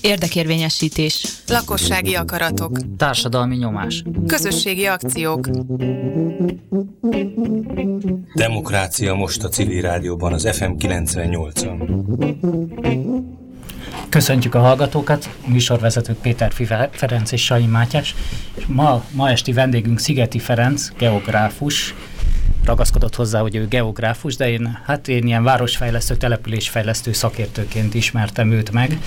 Érdekérvényesítés. Lakossági akaratok. Társadalmi nyomás. Közösségi akciók. Demokrácia most a civil rádióban, az FM 98-on. Köszöntjük a hallgatókat, műsorvezetők Péter Ferenc és Sai Mátyás. És ma, ma esti vendégünk Szigeti Ferenc, geográfus, ragaszkodott hozzá, hogy ő geográfus, de én, hát én ilyen városfejlesztő, településfejlesztő szakértőként ismertem őt meg.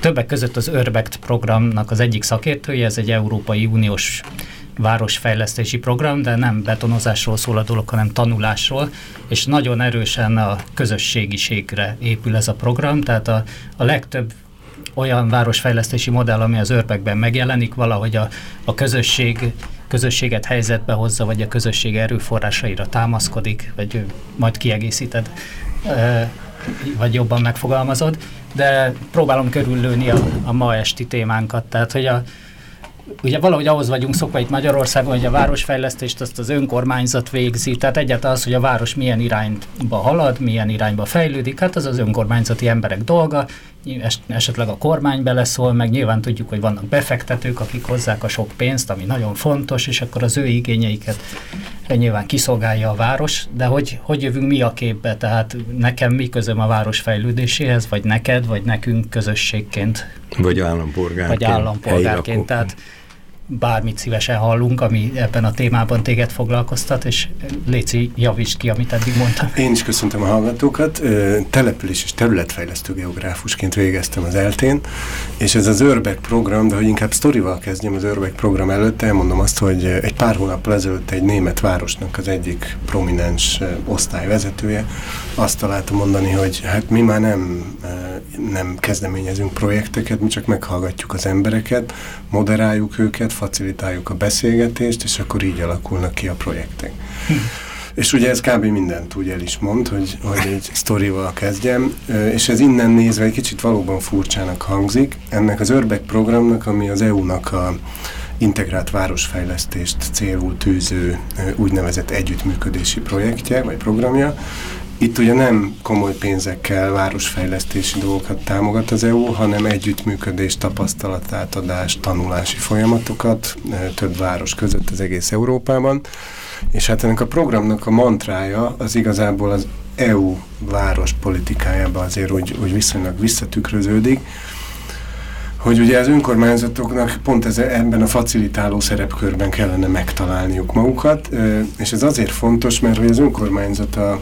Többek között az Urbect programnak az egyik szakértője, ez egy Európai Uniós városfejlesztési program, de nem betonozásról szól a dolog, hanem tanulásról, és nagyon erősen a közösségiségre épül ez a program, tehát a, a legtöbb olyan városfejlesztési modell, ami az örpekben megjelenik, valahogy a, a közösség közösséget helyzetbe hozza, vagy a közösség erőforrásaira támaszkodik, vagy majd kiegészíted, vagy jobban megfogalmazod, de próbálom körüllőni a, a ma esti témánkat, tehát hogy a, ugye valahogy ahhoz vagyunk szokva itt Magyarországon, hogy a városfejlesztést azt az önkormányzat végzi, tehát egyáltalán az, hogy a város milyen irányba halad, milyen irányba fejlődik, hát az az önkormányzati emberek dolga, esetleg a kormány beleszól, meg nyilván tudjuk, hogy vannak befektetők, akik hozzák a sok pénzt, ami nagyon fontos, és akkor az ő igényeiket nyilván kiszolgálja a város, de hogy, hogy jövünk mi a képbe, tehát nekem mi közöm a város fejlődéséhez, vagy neked, vagy nekünk közösségként. Vagy állampolgárként. Vagy állampolgárként, tehát bármit szívesen hallunk, ami ebben a témában téged foglalkoztat, és Léci, javítsd ki, amit eddig mondtam. Én is köszöntöm a hallgatókat. Település és területfejlesztő geográfusként végeztem az eltén, és ez az Örbek program, de hogy inkább sztorival kezdjem az Örbek program előtt, elmondom azt, hogy egy pár hónappal ezelőtt egy német városnak az egyik prominens osztályvezetője azt találta mondani, hogy hát mi már nem, nem kezdeményezünk projekteket, mi csak meghallgatjuk az embereket, moderáljuk őket, facilitáljuk a beszélgetést, és akkor így alakulnak ki a projektek. Hm. És ugye ez kb. mindent úgy el is mond, hogy, hogy egy sztorival kezdjem, és ez innen nézve egy kicsit valóban furcsának hangzik. Ennek az Örbek programnak, ami az EU-nak a integrált városfejlesztést célul tűző úgynevezett együttműködési projektje, vagy programja, itt ugye nem komoly pénzekkel városfejlesztési dolgokat támogat az EU, hanem együttműködés, tapasztalatátadás, tanulási folyamatokat több város között az egész Európában. És hát ennek a programnak a mantrája az igazából az EU város politikájában azért úgy, úgy viszonylag visszatükröződik, hogy ugye az önkormányzatoknak pont ez, ebben a facilitáló szerepkörben kellene megtalálniuk magukat, és ez azért fontos, mert hogy az önkormányzat a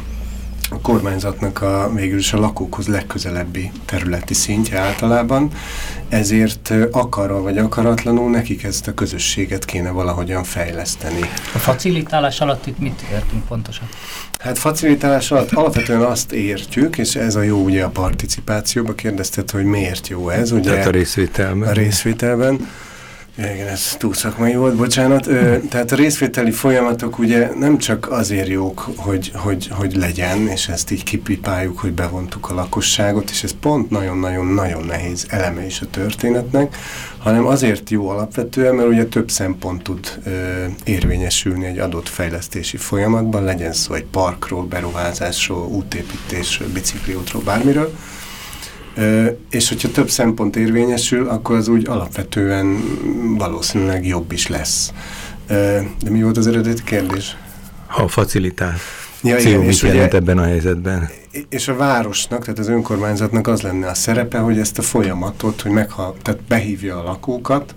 a kormányzatnak a végül is a lakókhoz legközelebbi területi szintje általában, ezért akarva vagy akaratlanul nekik ezt a közösséget kéne valahogyan fejleszteni. A facilitálás alatt itt mit értünk pontosan? Hát facilitálás alatt alapvetően azt értjük, és ez a jó ugye a participációba, kérdezted, hogy miért jó ez. Ugye, Tehát a részvételben. A részvételben igen, ez túl szakmai volt, bocsánat. Ö, tehát a részvételi folyamatok ugye nem csak azért jók, hogy, hogy, hogy legyen, és ezt így kipipáljuk, hogy bevontuk a lakosságot, és ez pont nagyon-nagyon-nagyon nehéz eleme is a történetnek, hanem azért jó alapvetően, mert ugye több szempont tud ö, érvényesülni egy adott fejlesztési folyamatban, legyen szó egy parkról, beruházásról, útépítésről, bicikliútról, bármiről, és hogyha több szempont érvényesül, akkor az úgy alapvetően valószínűleg jobb is lesz. De mi volt az eredeti kérdés? A facilitás. Ja, igen, mit és ugye, ebben a helyzetben? És a városnak, tehát az önkormányzatnak az lenne a szerepe, hogy ezt a folyamatot, hogy megha, tehát behívja a lakókat,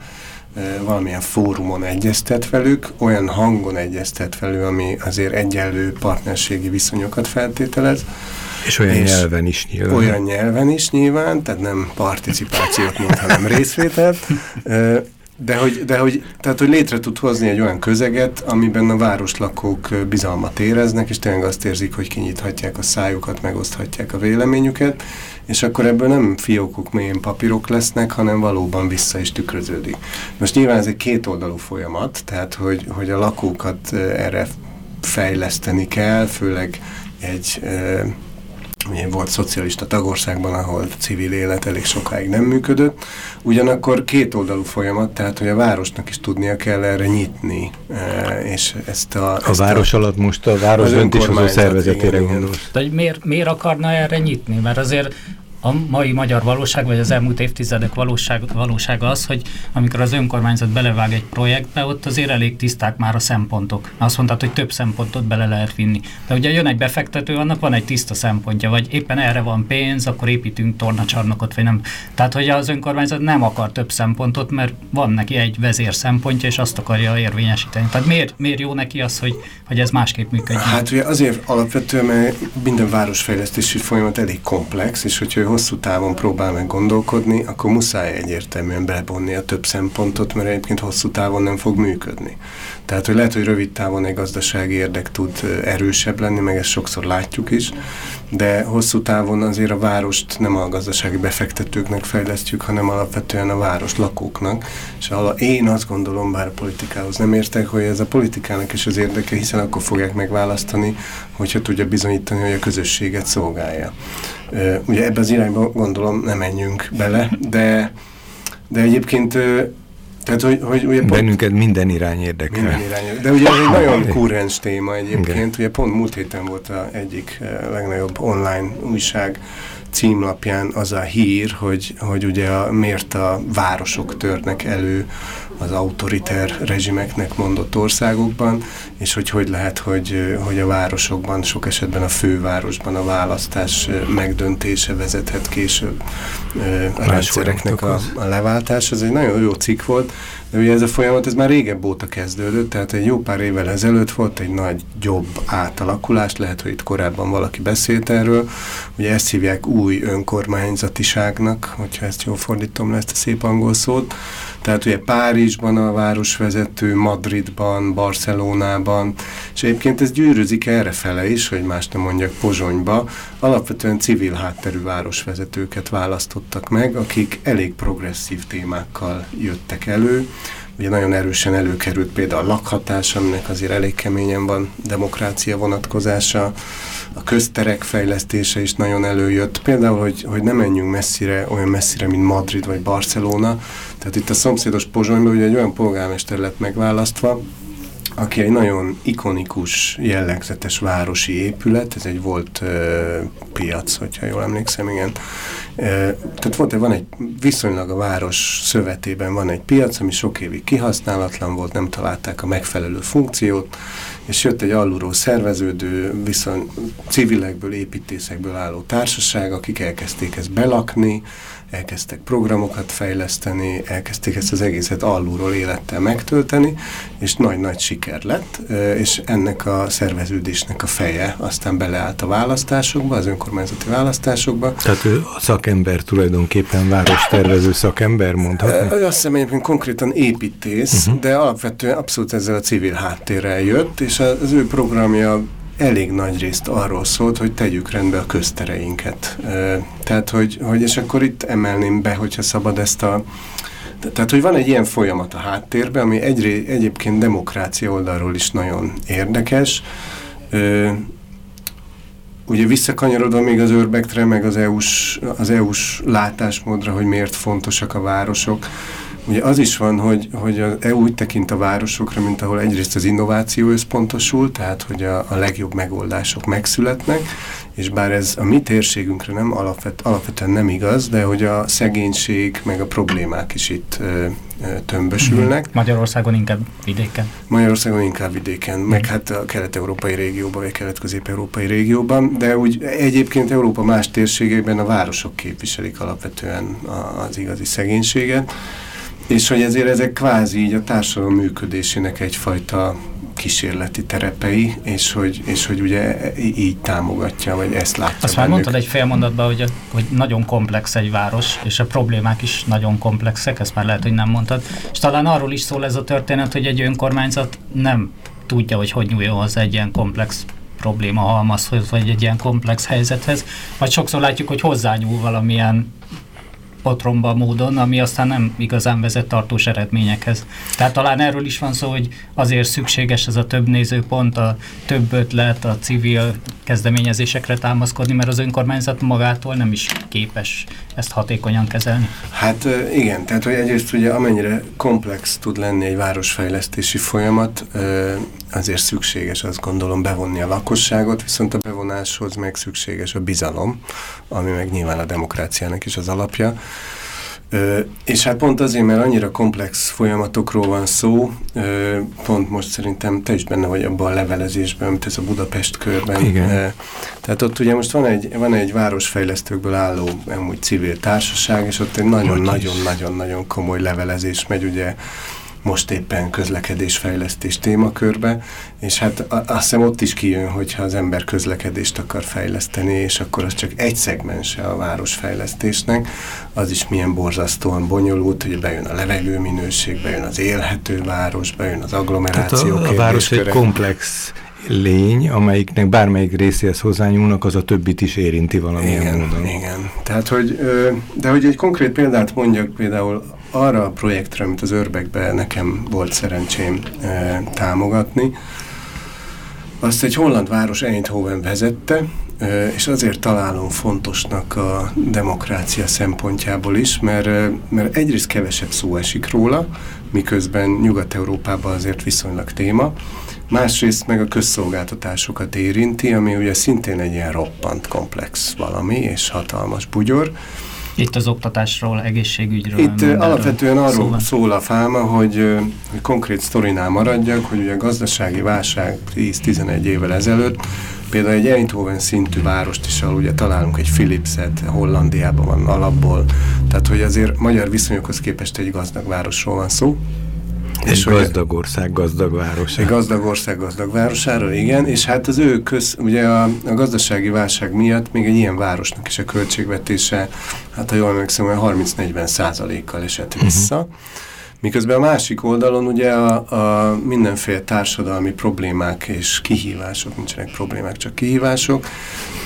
valamilyen fórumon egyeztet velük, olyan hangon egyeztet velük, ami azért egyenlő partnerségi viszonyokat feltételez, és olyan és nyelven is nyilván. Olyan nyelven is nyilván, tehát nem participációt mond, hanem részvételt. De hogy, de hogy, tehát, hogy létre tud hozni egy olyan közeget, amiben a városlakók bizalmat éreznek, és tényleg azt érzik, hogy kinyithatják a szájukat, megoszthatják a véleményüket, és akkor ebből nem fiókok mélyén papírok lesznek, hanem valóban vissza is tükröződik. Most nyilván ez egy kétoldalú folyamat, tehát hogy, hogy a lakókat erre fejleszteni kell, főleg egy ugye volt szocialista tagországban, ahol civil élet elég sokáig nem működött. Ugyanakkor kétoldalú folyamat, tehát hogy a városnak is tudnia kell erre nyitni. E, és ezt a, a város a, alatt most a város döntéshozó szervezetére gondolsz. De miért, miért akarna erre nyitni? Mert azért a mai magyar valóság, vagy az elmúlt évtizedek valóság, valósága az, hogy amikor az önkormányzat belevág egy projektbe, ott azért elég tiszták már a szempontok. Azt mondtad, hogy több szempontot bele lehet vinni. De ugye jön egy befektető, annak van egy tiszta szempontja, vagy éppen erre van pénz, akkor építünk tornacsarnokot, vagy nem. Tehát, hogy az önkormányzat nem akar több szempontot, mert van neki egy vezér szempontja, és azt akarja érvényesíteni. Tehát miért, miért jó neki az, hogy, hogy ez másképp működik? Hát ugye azért alapvetően, mert minden városfejlesztési folyamat elég komplex, és hogyha hosszú távon próbál meg gondolkodni, akkor muszáj egyértelműen belevonni a több szempontot, mert egyébként hosszú távon nem fog működni. Tehát, hogy lehet, hogy rövid távon egy gazdasági érdek tud erősebb lenni, meg ezt sokszor látjuk is, de hosszú távon azért a várost nem a gazdasági befektetőknek fejlesztjük, hanem alapvetően a város lakóknak. És én azt gondolom, bár a politikához nem értek, hogy ez a politikának is az érdeke, hiszen akkor fogják megválasztani, hogyha tudja bizonyítani, hogy a közösséget szolgálja. Ugye ebbe az irányba gondolom nem menjünk bele, de, de egyébként tehát, hogy, hogy ugye pont, Bennünket minden irány érdekel. Minden irány, de ugye ez egy nagyon kurrens téma egyébként. Igen. Ugye pont múlt héten volt a egyik legnagyobb online újság címlapján az a hír, hogy, hogy ugye a, miért a városok törnek elő az autoriter rezsimeknek mondott országokban, és hogy hogy lehet, hogy, hogy a városokban, sok esetben a fővárosban a választás megdöntése vezethet később a rendszereknek a, a leváltás. Ez egy nagyon jó cikk volt, de ugye ez a folyamat ez már régebb óta kezdődött, tehát egy jó pár évvel ezelőtt volt egy nagy jobb átalakulás, lehet, hogy itt korábban valaki beszélt erről, ugye ezt hívják új önkormányzatiságnak, hogyha ezt jól fordítom le ezt a szép angol szót, tehát ugye Párizsban a városvezető, Madridban, Barcelonában, és egyébként ez gyűrűzik errefele is, hogy más nem mondjak Pozsonyba, alapvetően civil hátterű városvezetőket választottak meg, akik elég progresszív témákkal jöttek elő, Ugye nagyon erősen előkerült például a lakhatás, aminek azért elég keményen van demokrácia vonatkozása, a közterek fejlesztése is nagyon előjött. Például, hogy, hogy ne menjünk messzire, olyan messzire, mint Madrid vagy Barcelona. Tehát itt a szomszédos Pozsonyban ugye egy olyan polgármester lett megválasztva, aki egy nagyon ikonikus, jellegzetes városi épület, ez egy volt uh, piac, hogyha jól emlékszem, igen. Uh, tehát volt, van egy viszonylag a város szövetében van egy piac, ami sok évig kihasználatlan volt, nem találták a megfelelő funkciót, és jött egy alulról szerveződő, viszont civilekből, építészekből álló társaság, akik elkezdték ezt belakni, elkezdtek programokat fejleszteni, elkezdték ezt az egészet alulról élettel megtölteni, és nagy-nagy siker lett, és ennek a szerveződésnek a feje aztán beleállt a választásokba, az önkormányzati választásokba. Tehát ő a szakember tulajdonképpen várostervező szakember, mondhatni? Azt hiszem egyébként konkrétan építész, uh -huh. de alapvetően abszolút ezzel a civil háttérrel jött, és az ő programja elég nagy részt arról szólt, hogy tegyük rendbe a köztereinket. Tehát, hogy, hogy és akkor itt emelném be, hogyha szabad ezt a tehát, hogy van egy ilyen folyamat a háttérben, ami egyré, egyébként demokrácia oldalról is nagyon érdekes. Ugye visszakanyarodva még az Urbektre, meg az EU-s EU látásmódra, hogy miért fontosak a városok. Ugye az is van, hogy, hogy az EU úgy tekint a városokra, mint ahol egyrészt az innováció összpontosul, tehát hogy a, a legjobb megoldások megszületnek, és bár ez a mi térségünkre nem alapvet, alapvetően nem igaz, de hogy a szegénység meg a problémák is itt ö, ö, tömbösülnek. Mhm. Magyarországon inkább vidéken? Magyarországon inkább vidéken, meg hát a kelet-európai régióban, vagy kelet-közép-európai régióban, de úgy egyébként Európa más térségeiben a városok képviselik alapvetően az igazi szegénységet. És hogy ezért ezek kvázi így a társadalom működésének egyfajta kísérleti terepei, és hogy, és hogy ugye így támogatja, vagy ezt látja Azt már mondtad egy fél mondatban, hogy, hogy nagyon komplex egy város, és a problémák is nagyon komplexek, ezt már lehet, hogy nem mondtad. És talán arról is szól ez a történet, hogy egy önkormányzat nem tudja, hogy hogy nyúljon hozzá egy ilyen komplex probléma halmazhoz, vagy egy ilyen komplex helyzethez, vagy sokszor látjuk, hogy hozzányúl valamilyen potromba módon, ami aztán nem igazán vezet tartós eredményekhez. Tehát talán erről is van szó, hogy azért szükséges ez a több nézőpont, a több ötlet, a civil kezdeményezésekre támaszkodni, mert az önkormányzat magától nem is képes ezt hatékonyan kezelni. Hát igen, tehát hogy egyrészt ugye amennyire komplex tud lenni egy városfejlesztési folyamat, azért szükséges azt gondolom bevonni a lakosságot, viszont a bevonáshoz meg szükséges a bizalom, ami meg nyilván a demokráciának is az alapja. Ö, és hát pont azért, mert annyira komplex folyamatokról van szó, ö, pont most szerintem te is benne vagy abban a levelezésben, mint ez a Budapest körben. Igen. Ö, tehát ott ugye most van egy, van egy városfejlesztőkből álló amúgy civil társaság, és ott egy nagyon-nagyon-nagyon-nagyon komoly levelezés megy ugye most éppen közlekedésfejlesztés témakörbe, és hát azt hiszem ott is kijön, hogyha az ember közlekedést akar fejleszteni, és akkor az csak egy szegmense a városfejlesztésnek, az is milyen borzasztóan bonyolult, hogy bejön a levegőminőség, bejön az élhető város, bejön az agglomeráció Tehát a, a város egy komplex lény, amelyiknek bármelyik részéhez hozzányúlnak, az a többit is érinti valamilyen igen, módon. Igen, tehát hogy, de hogy egy konkrét példát mondjak, például arra a projektre, amit az Örbekben nekem volt szerencsém e, támogatni, azt egy holland város Eindhoven vezette, e, és azért találom fontosnak a demokrácia szempontjából is, mert, mert egyrészt kevesebb szó esik róla, miközben Nyugat-Európában azért viszonylag téma, másrészt meg a közszolgáltatásokat érinti, ami ugye szintén egy ilyen roppant komplex valami, és hatalmas bugyor, itt az oktatásról, egészségügyről. Itt alapvetően arról szóval. szól a fáma, hogy, hogy konkrét sztorinál maradjak, hogy ugye a gazdasági válság 10-11 évvel ezelőtt például egy Eindhoven szintű várost is, ahol ugye találunk egy Philipset, Hollandiában van alapból, tehát hogy azért magyar viszonyokhoz képest egy gazdag városról van szó, és gazdag ország, gazdag város. Egy gazdag ország, gazdag városáról, igen, és hát az ő köz, ugye a, a gazdasági válság miatt még egy ilyen városnak is a költségvetése, hát ha jól emlékszem, 30-40 százalékkal esett mhm. vissza. Uh -huh. Miközben a másik oldalon ugye a, a mindenféle társadalmi problémák és kihívások, nincsenek problémák, csak kihívások,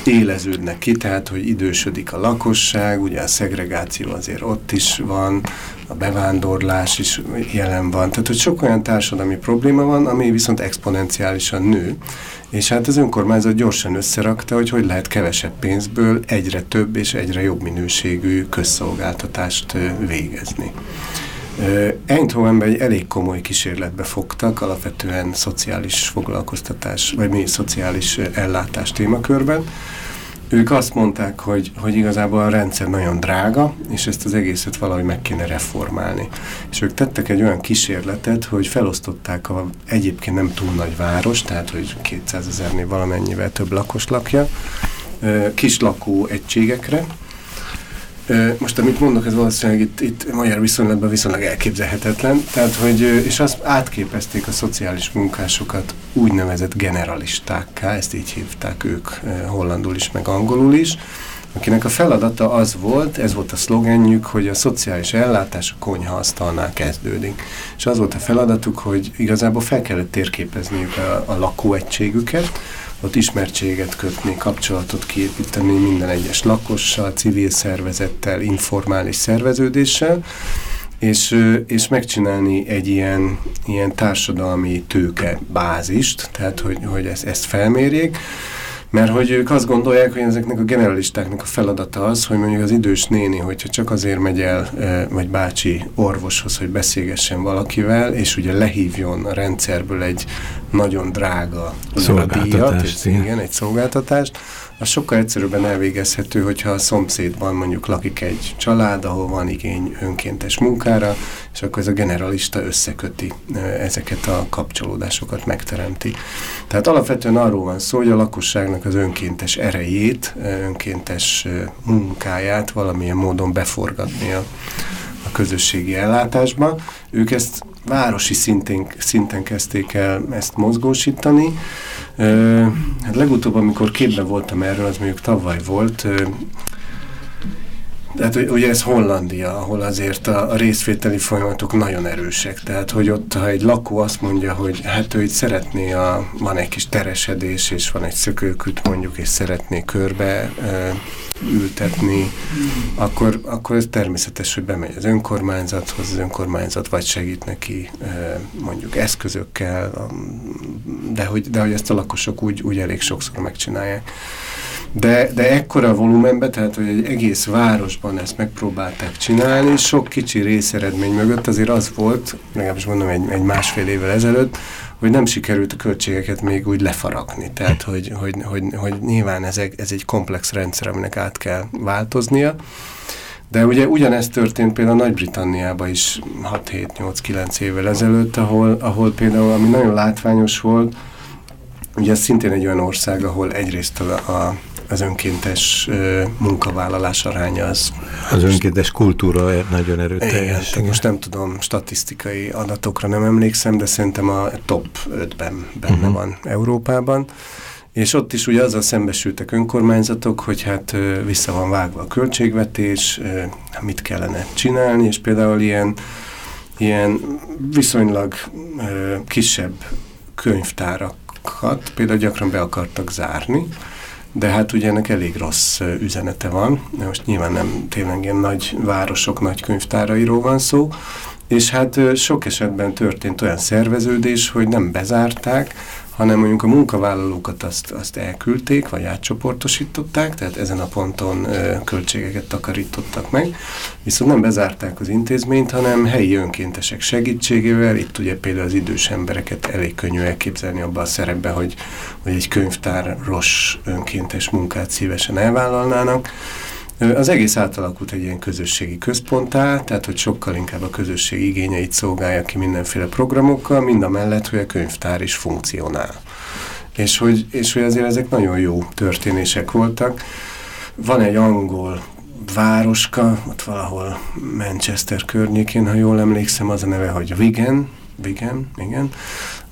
éleződnek ki, tehát hogy idősödik a lakosság, ugye a szegregáció azért ott is van, a bevándorlás is jelen van. Tehát, hogy sok olyan társadalmi probléma van, ami viszont exponenciálisan nő, és hát az önkormányzat gyorsan összerakta, hogy hogy lehet kevesebb pénzből egyre több és egyre jobb minőségű közszolgáltatást végezni. Eindhovenben egy elég komoly kísérletbe fogtak, alapvetően szociális foglalkoztatás, vagy mi szociális ellátás témakörben, ők azt mondták, hogy, hogy igazából a rendszer nagyon drága, és ezt az egészet valahogy meg kéne reformálni. És ők tettek egy olyan kísérletet, hogy felosztották a egyébként nem túl nagy város, tehát hogy 200 ezernél valamennyivel több lakos lakja, kis lakó egységekre, most amit mondok, ez valószínűleg itt, itt magyar viszonylatban viszonylag elképzelhetetlen, tehát hogy, és azt átképezték a szociális munkásokat úgynevezett generalistákká, ezt így hívták ők hollandul is, meg angolul is, akinek a feladata az volt, ez volt a szlogenjük, hogy a szociális ellátás a konyha asztalnál kezdődik. És az volt a feladatuk, hogy igazából fel kellett térképezniük a, a lakóegységüket, ott ismertséget kötni, kapcsolatot kiépíteni minden egyes lakossal, civil szervezettel, informális szerveződéssel, és, és megcsinálni egy ilyen, ilyen társadalmi tőke bázist, tehát hogy, hogy ezt, ezt felmérjék, mert hogy ők azt gondolják, hogy ezeknek a generalistáknak a feladata az, hogy mondjuk az idős néni, hogyha csak azért megy el, vagy bácsi orvoshoz, hogy beszélgessen valakivel, és ugye lehívjon a rendszerből egy nagyon drága díjat, igen, egy szolgáltatást, az sokkal egyszerűbben elvégezhető, hogyha a szomszédban mondjuk lakik egy család, ahol van igény önkéntes munkára, és akkor ez a generalista összeköti ezeket a kapcsolódásokat, megteremti. Tehát alapvetően arról van szó, hogy a lakosságnak az önkéntes erejét, önkéntes munkáját valamilyen módon beforgatni a, a közösségi ellátásba. Ők ezt városi szinten, szinten kezdték el ezt mozgósítani. Hát legutóbb, amikor képben voltam erről, az mondjuk tavaly volt, tehát ugye ez Hollandia, ahol azért a, részvételi folyamatok nagyon erősek. Tehát, hogy ott, ha egy lakó azt mondja, hogy hát ő itt szeretné, a, van egy kis teresedés, és van egy szökőküt mondjuk, és szeretné körbe ültetni, akkor, akkor ez természetes, hogy bemegy az önkormányzathoz, az önkormányzat vagy segít neki mondjuk eszközökkel, de hogy, de hogy ezt a lakosok úgy, úgy elég sokszor megcsinálják. De, de ekkora volumenben, tehát hogy egy egész városban ezt megpróbálták csinálni, sok kicsi részeredmény mögött azért az volt, legalábbis mondom egy, egy másfél évvel ezelőtt, hogy nem sikerült a költségeket még úgy lefaragni. Tehát, hogy, hogy, hogy, hogy nyilván ez egy, ez egy komplex rendszer, aminek át kell változnia. De ugye ugyanezt történt például Nagy-Britanniában is 6-7-8-9 évvel ezelőtt, ahol, ahol például, ami nagyon látványos volt, ugye ez szintén egy olyan ország, ahol egyrészt a, a az önkéntes munkavállalás aránya az... Az önkéntes kultúra nagyon erőteljes. Igen, most nem tudom, statisztikai adatokra nem emlékszem, de szerintem a top 5-ben benne uh -huh. van Európában. És ott is ugye azzal szembesültek önkormányzatok, hogy hát vissza van vágva a költségvetés, uh, mit kellene csinálni, és például ilyen, ilyen viszonylag kisebb könyvtárakat például gyakran be akartak zárni, de hát ugye ennek elég rossz üzenete van. Most nyilván nem tényleg ilyen nagy városok, nagy könyvtárairól van szó, és hát sok esetben történt olyan szerveződés, hogy nem bezárták, hanem mondjuk a munkavállalókat azt, azt elküldték, vagy átcsoportosították, tehát ezen a ponton ö, költségeket takarítottak meg, viszont nem bezárták az intézményt, hanem helyi önkéntesek segítségével, itt ugye például az idős embereket elég könnyű elképzelni abban a szerepben, hogy, hogy egy könyvtáros önkéntes munkát szívesen elvállalnának, az egész átalakult egy ilyen közösségi központtá, tehát hogy sokkal inkább a közösség igényeit szolgálja ki mindenféle programokkal, mind a mellett, hogy a könyvtár is funkcionál. És hogy, és hogy azért ezek nagyon jó történések voltak. Van egy angol városka, ott valahol Manchester környékén, ha jól emlékszem, az a neve, hogy Wigan, Wigan, igen,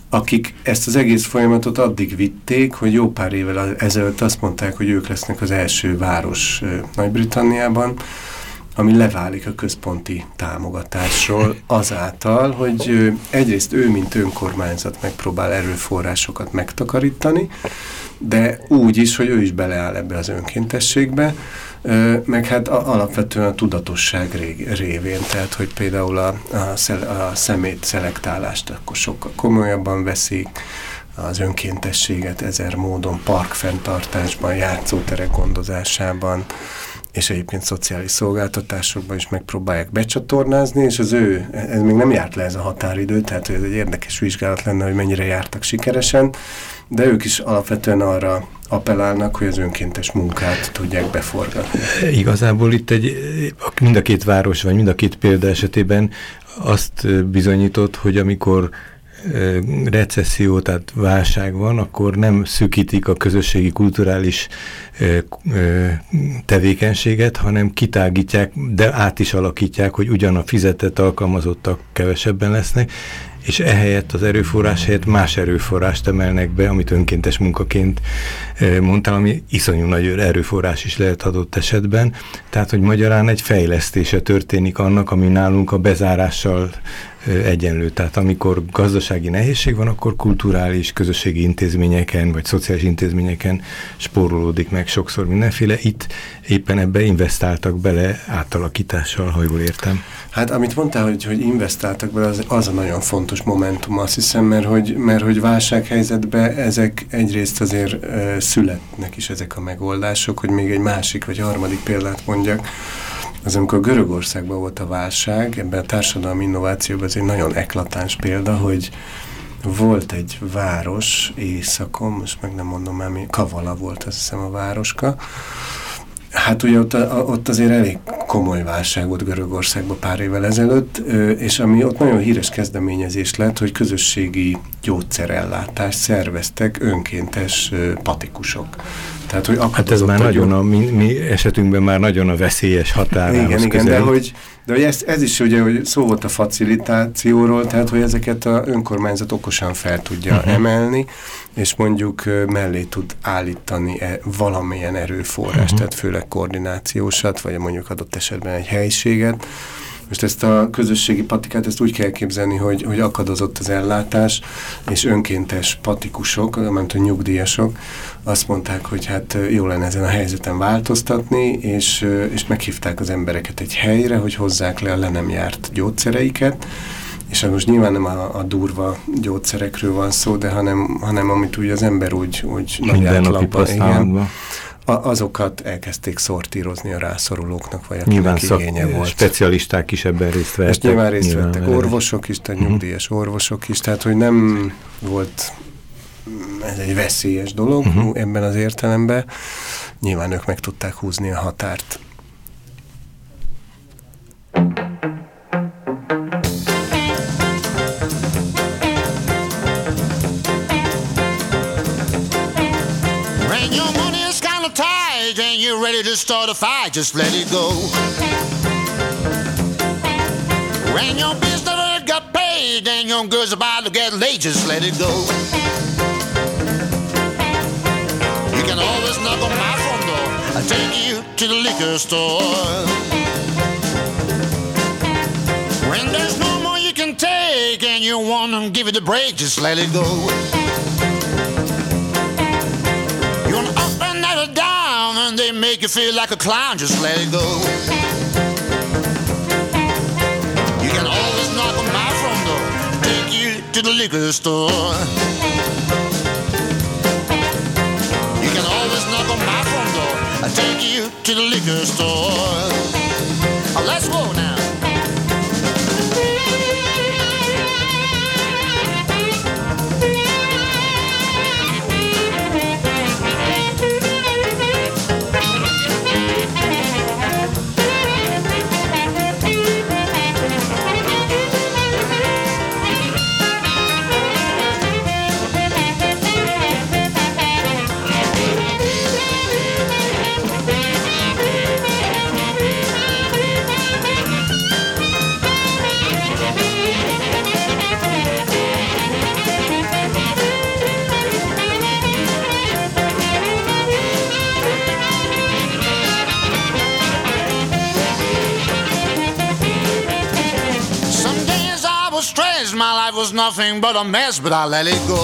akik ezt az egész folyamatot addig vitték, hogy jó pár évvel ezelőtt azt mondták, hogy ők lesznek az első város Nagy-Britanniában, ami leválik a központi támogatásról azáltal, hogy egyrészt ő, mint önkormányzat megpróbál erőforrásokat megtakarítani, de úgy is, hogy ő is beleáll ebbe az önkéntességbe, meg hát a, alapvetően a tudatosság révén, tehát hogy például a, a, szel, a szemét szelektálást akkor sokkal komolyabban veszik, az önkéntességet ezer módon, parkfenntartásban, játszóterek gondozásában, és egyébként szociális szolgáltatásokban is megpróbálják becsatornázni, és az ő, ez még nem járt le ez a határidő, tehát ez egy érdekes vizsgálat lenne, hogy mennyire jártak sikeresen, de ők is alapvetően arra appellálnak, hogy az önkéntes munkát tudják beforgatni. Igazából itt egy, mind a két város, vagy mind a két példa esetében azt bizonyított, hogy amikor recesszió, tehát válság van, akkor nem szűkítik a közösségi kulturális tevékenységet, hanem kitágítják, de át is alakítják, hogy ugyan a fizetett alkalmazottak kevesebben lesznek, és ehelyett az erőforrás helyett más erőforrást emelnek be, amit önkéntes munkaként mondtam, ami iszonyú nagy erőforrás is lehet adott esetben. Tehát, hogy magyarán egy fejlesztése történik annak, ami nálunk a bezárással egyenlő. Tehát amikor gazdasági nehézség van, akkor kulturális, közösségi intézményeken, vagy szociális intézményeken spórolódik meg sokszor mindenféle. Itt éppen ebbe investáltak bele átalakítással, ha jól értem. Hát amit mondtál, hogy, hogy investáltak bele, az, az a nagyon fontos momentum, azt hiszem, mert hogy, mert hogy válsághelyzetben ezek egyrészt azért e, születnek is ezek a megoldások, hogy még egy másik vagy harmadik példát mondjak, az amikor Görögországban volt a válság, ebben a társadalmi innovációban ez egy nagyon eklatáns példa, hogy volt egy város északon, most meg nem mondom már mi, Kavala volt azt hiszem a városka, Hát ugye ott, ott azért elég komoly válság volt Görögországban pár évvel ezelőtt, és ami ott nagyon híres kezdeményezés lett, hogy közösségi gyógyszerellátást szerveztek önkéntes patikusok. Tehát, hogy hát ez már nagyon a, mi, mi esetünkben már nagyon a veszélyes határához Igen, igen, de hogy, de hogy ez, ez is ugye, hogy szó volt a facilitációról, tehát hogy ezeket a önkormányzat okosan fel tudja uh mhm. -huh. emelni, és mondjuk mellé tud állítani e, valamilyen erőforrást, uh mhm. -huh. tehát főleg koordinációsat, vagy mondjuk adott esetben egy helyiséget, Most ezt a közösségi patikát, ezt úgy kell képzelni, hogy, hogy akadozott az ellátás, és önkéntes patikusok, mert a nyugdíjasok azt mondták, hogy hát jó lenne ezen a helyzeten változtatni, és, és meghívták az embereket egy helyre, hogy hozzák le a le nem járt gyógyszereiket, és hát most nyilván nem a, a durva gyógyszerekről van szó, de hanem, hanem amit úgy az ember úgy, úgy nagy átlagban, igen, azokat elkezdték szortírozni a rászorulóknak, vagy akinek nyilván igénye volt. specialisták is ebben részt vettek. És nyilván részt nyilván vettek orvosok is, tehát mhm. nyugdíjas orvosok is, tehát hogy nem volt ez egy veszélyes dolog uh mhm. -huh. ebben az értelemben. Nyilván ők meg tudták húzni a határt. Ready to start a fight, just let it go. When your business got paid and your girl's about to get late, just let it go. You can always knock on my front door. I'll take you to the liquor store. When there's no more you can take and you want to give it a break, just let it go. And they make you feel like a clown, just let it go. You can always knock on my front door, take you to the liquor store. You can always knock on my front door, I take you to the liquor store. Oh, let's go now. Nothing but a mess, but I let it go.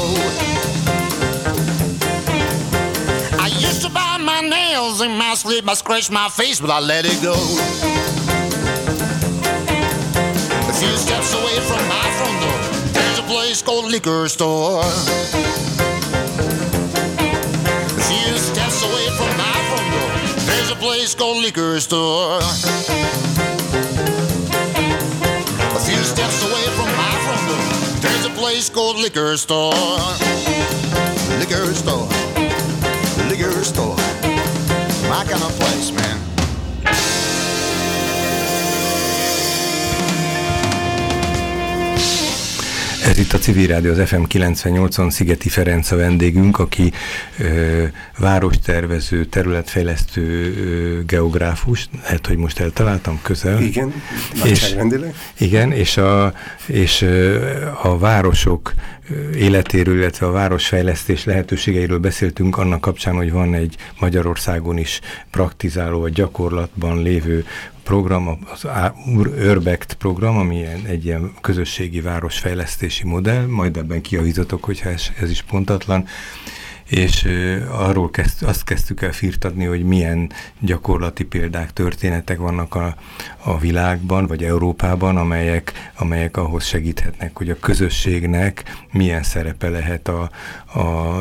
I used to bite my nails in my sleep, I scratched my face, but I let it go. A few steps away from my front door, there's a place called liquor store. A few steps away from my front door, there's a place called liquor store. A few steps away place called liquor store. Liquor store. Liquor store. My kind of place, man. Ez itt a Civil Rádió, az FM 98-on Szigeti Ferenc a vendégünk, aki ö, várostervező, területfejlesztő ö, geográfus, lehet, hogy most eltaláltam közel. Igen, és, Igen, és a, és a városok életéről, illetve a városfejlesztés lehetőségeiről beszéltünk annak kapcsán, hogy van egy Magyarországon is praktizáló, vagy gyakorlatban lévő program, az Urbect program, ami egy ilyen közösségi városfejlesztési modell, majd ebben kiavítatok, hogyha ez, ez is pontatlan, és arról kezd, azt kezdtük el firtatni, hogy milyen gyakorlati példák, történetek vannak a, a világban, vagy Európában, amelyek, amelyek ahhoz segíthetnek, hogy a közösségnek milyen szerepe lehet a, a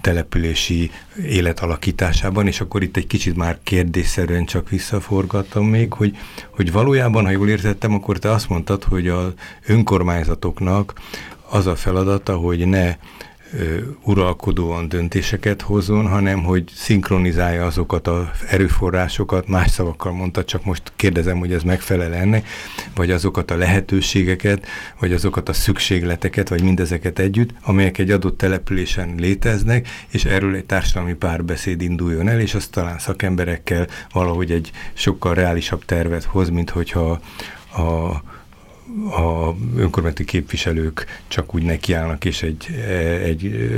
települési élet alakításában, és akkor itt egy kicsit már kérdésszerűen csak visszaforgattam még, hogy, hogy valójában, ha jól értettem, akkor te azt mondtad, hogy az önkormányzatoknak az a feladata, hogy ne uralkodóan döntéseket hozzon, hanem hogy szinkronizálja azokat az erőforrásokat, más szavakkal mondta, csak most kérdezem, hogy ez megfelel ennek, vagy azokat a lehetőségeket, vagy azokat a szükségleteket, vagy mindezeket együtt, amelyek egy adott településen léteznek, és erről egy társadalmi párbeszéd induljon el, és azt talán szakemberekkel valahogy egy sokkal reálisabb tervet hoz, mint hogyha a a önkormányzati képviselők csak úgy nekiállnak, és egy, egy,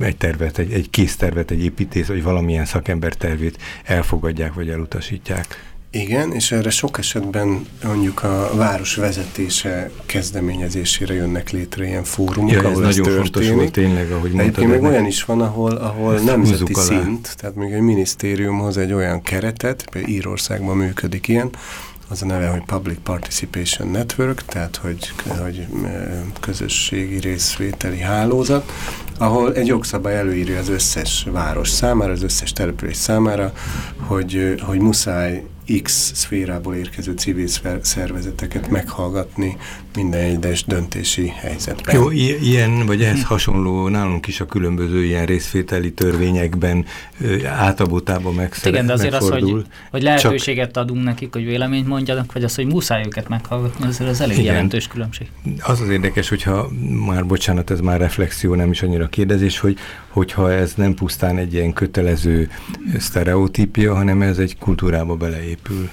egy tervet, egy, egy kész tervet, egy építész, vagy valamilyen szakember tervét elfogadják, vagy elutasítják. Igen, és erre sok esetben mondjuk a város vezetése kezdeményezésére jönnek létre ilyen fórumok, ja, ahol ez, nagyon történik. fontos volt tényleg, ahogy De egyébként még olyan is van, ahol, ahol nemzeti alá. szint, tehát még egy minisztérium hoz egy olyan keretet, például Írországban működik ilyen, az a neve, hogy Public Participation Network, tehát hogy, hogy közösségi részvételi hálózat, ahol egy jogszabály előírja az összes város számára, az összes település számára, hogy, hogy muszáj X szférából érkező civil szervezeteket meghallgatni minden egyes döntési helyzetben. Jó, ilyen, vagy ehhez hasonló nálunk is a különböző ilyen részvételi törvényekben átabotában megszeret, Igen, de azért megfordul. az, hogy, hogy lehetőséget Csak... adunk nekik, hogy véleményt mondjanak, vagy az, hogy muszáj őket meghallgatni, azért az elég Igen. jelentős különbség. Az az érdekes, hogyha már, bocsánat, ez már reflexió, nem is annyira kérdezés, hogy hogyha ez nem pusztán egy ilyen kötelező sztereotípia, hanem ez egy kultúrába beleépül.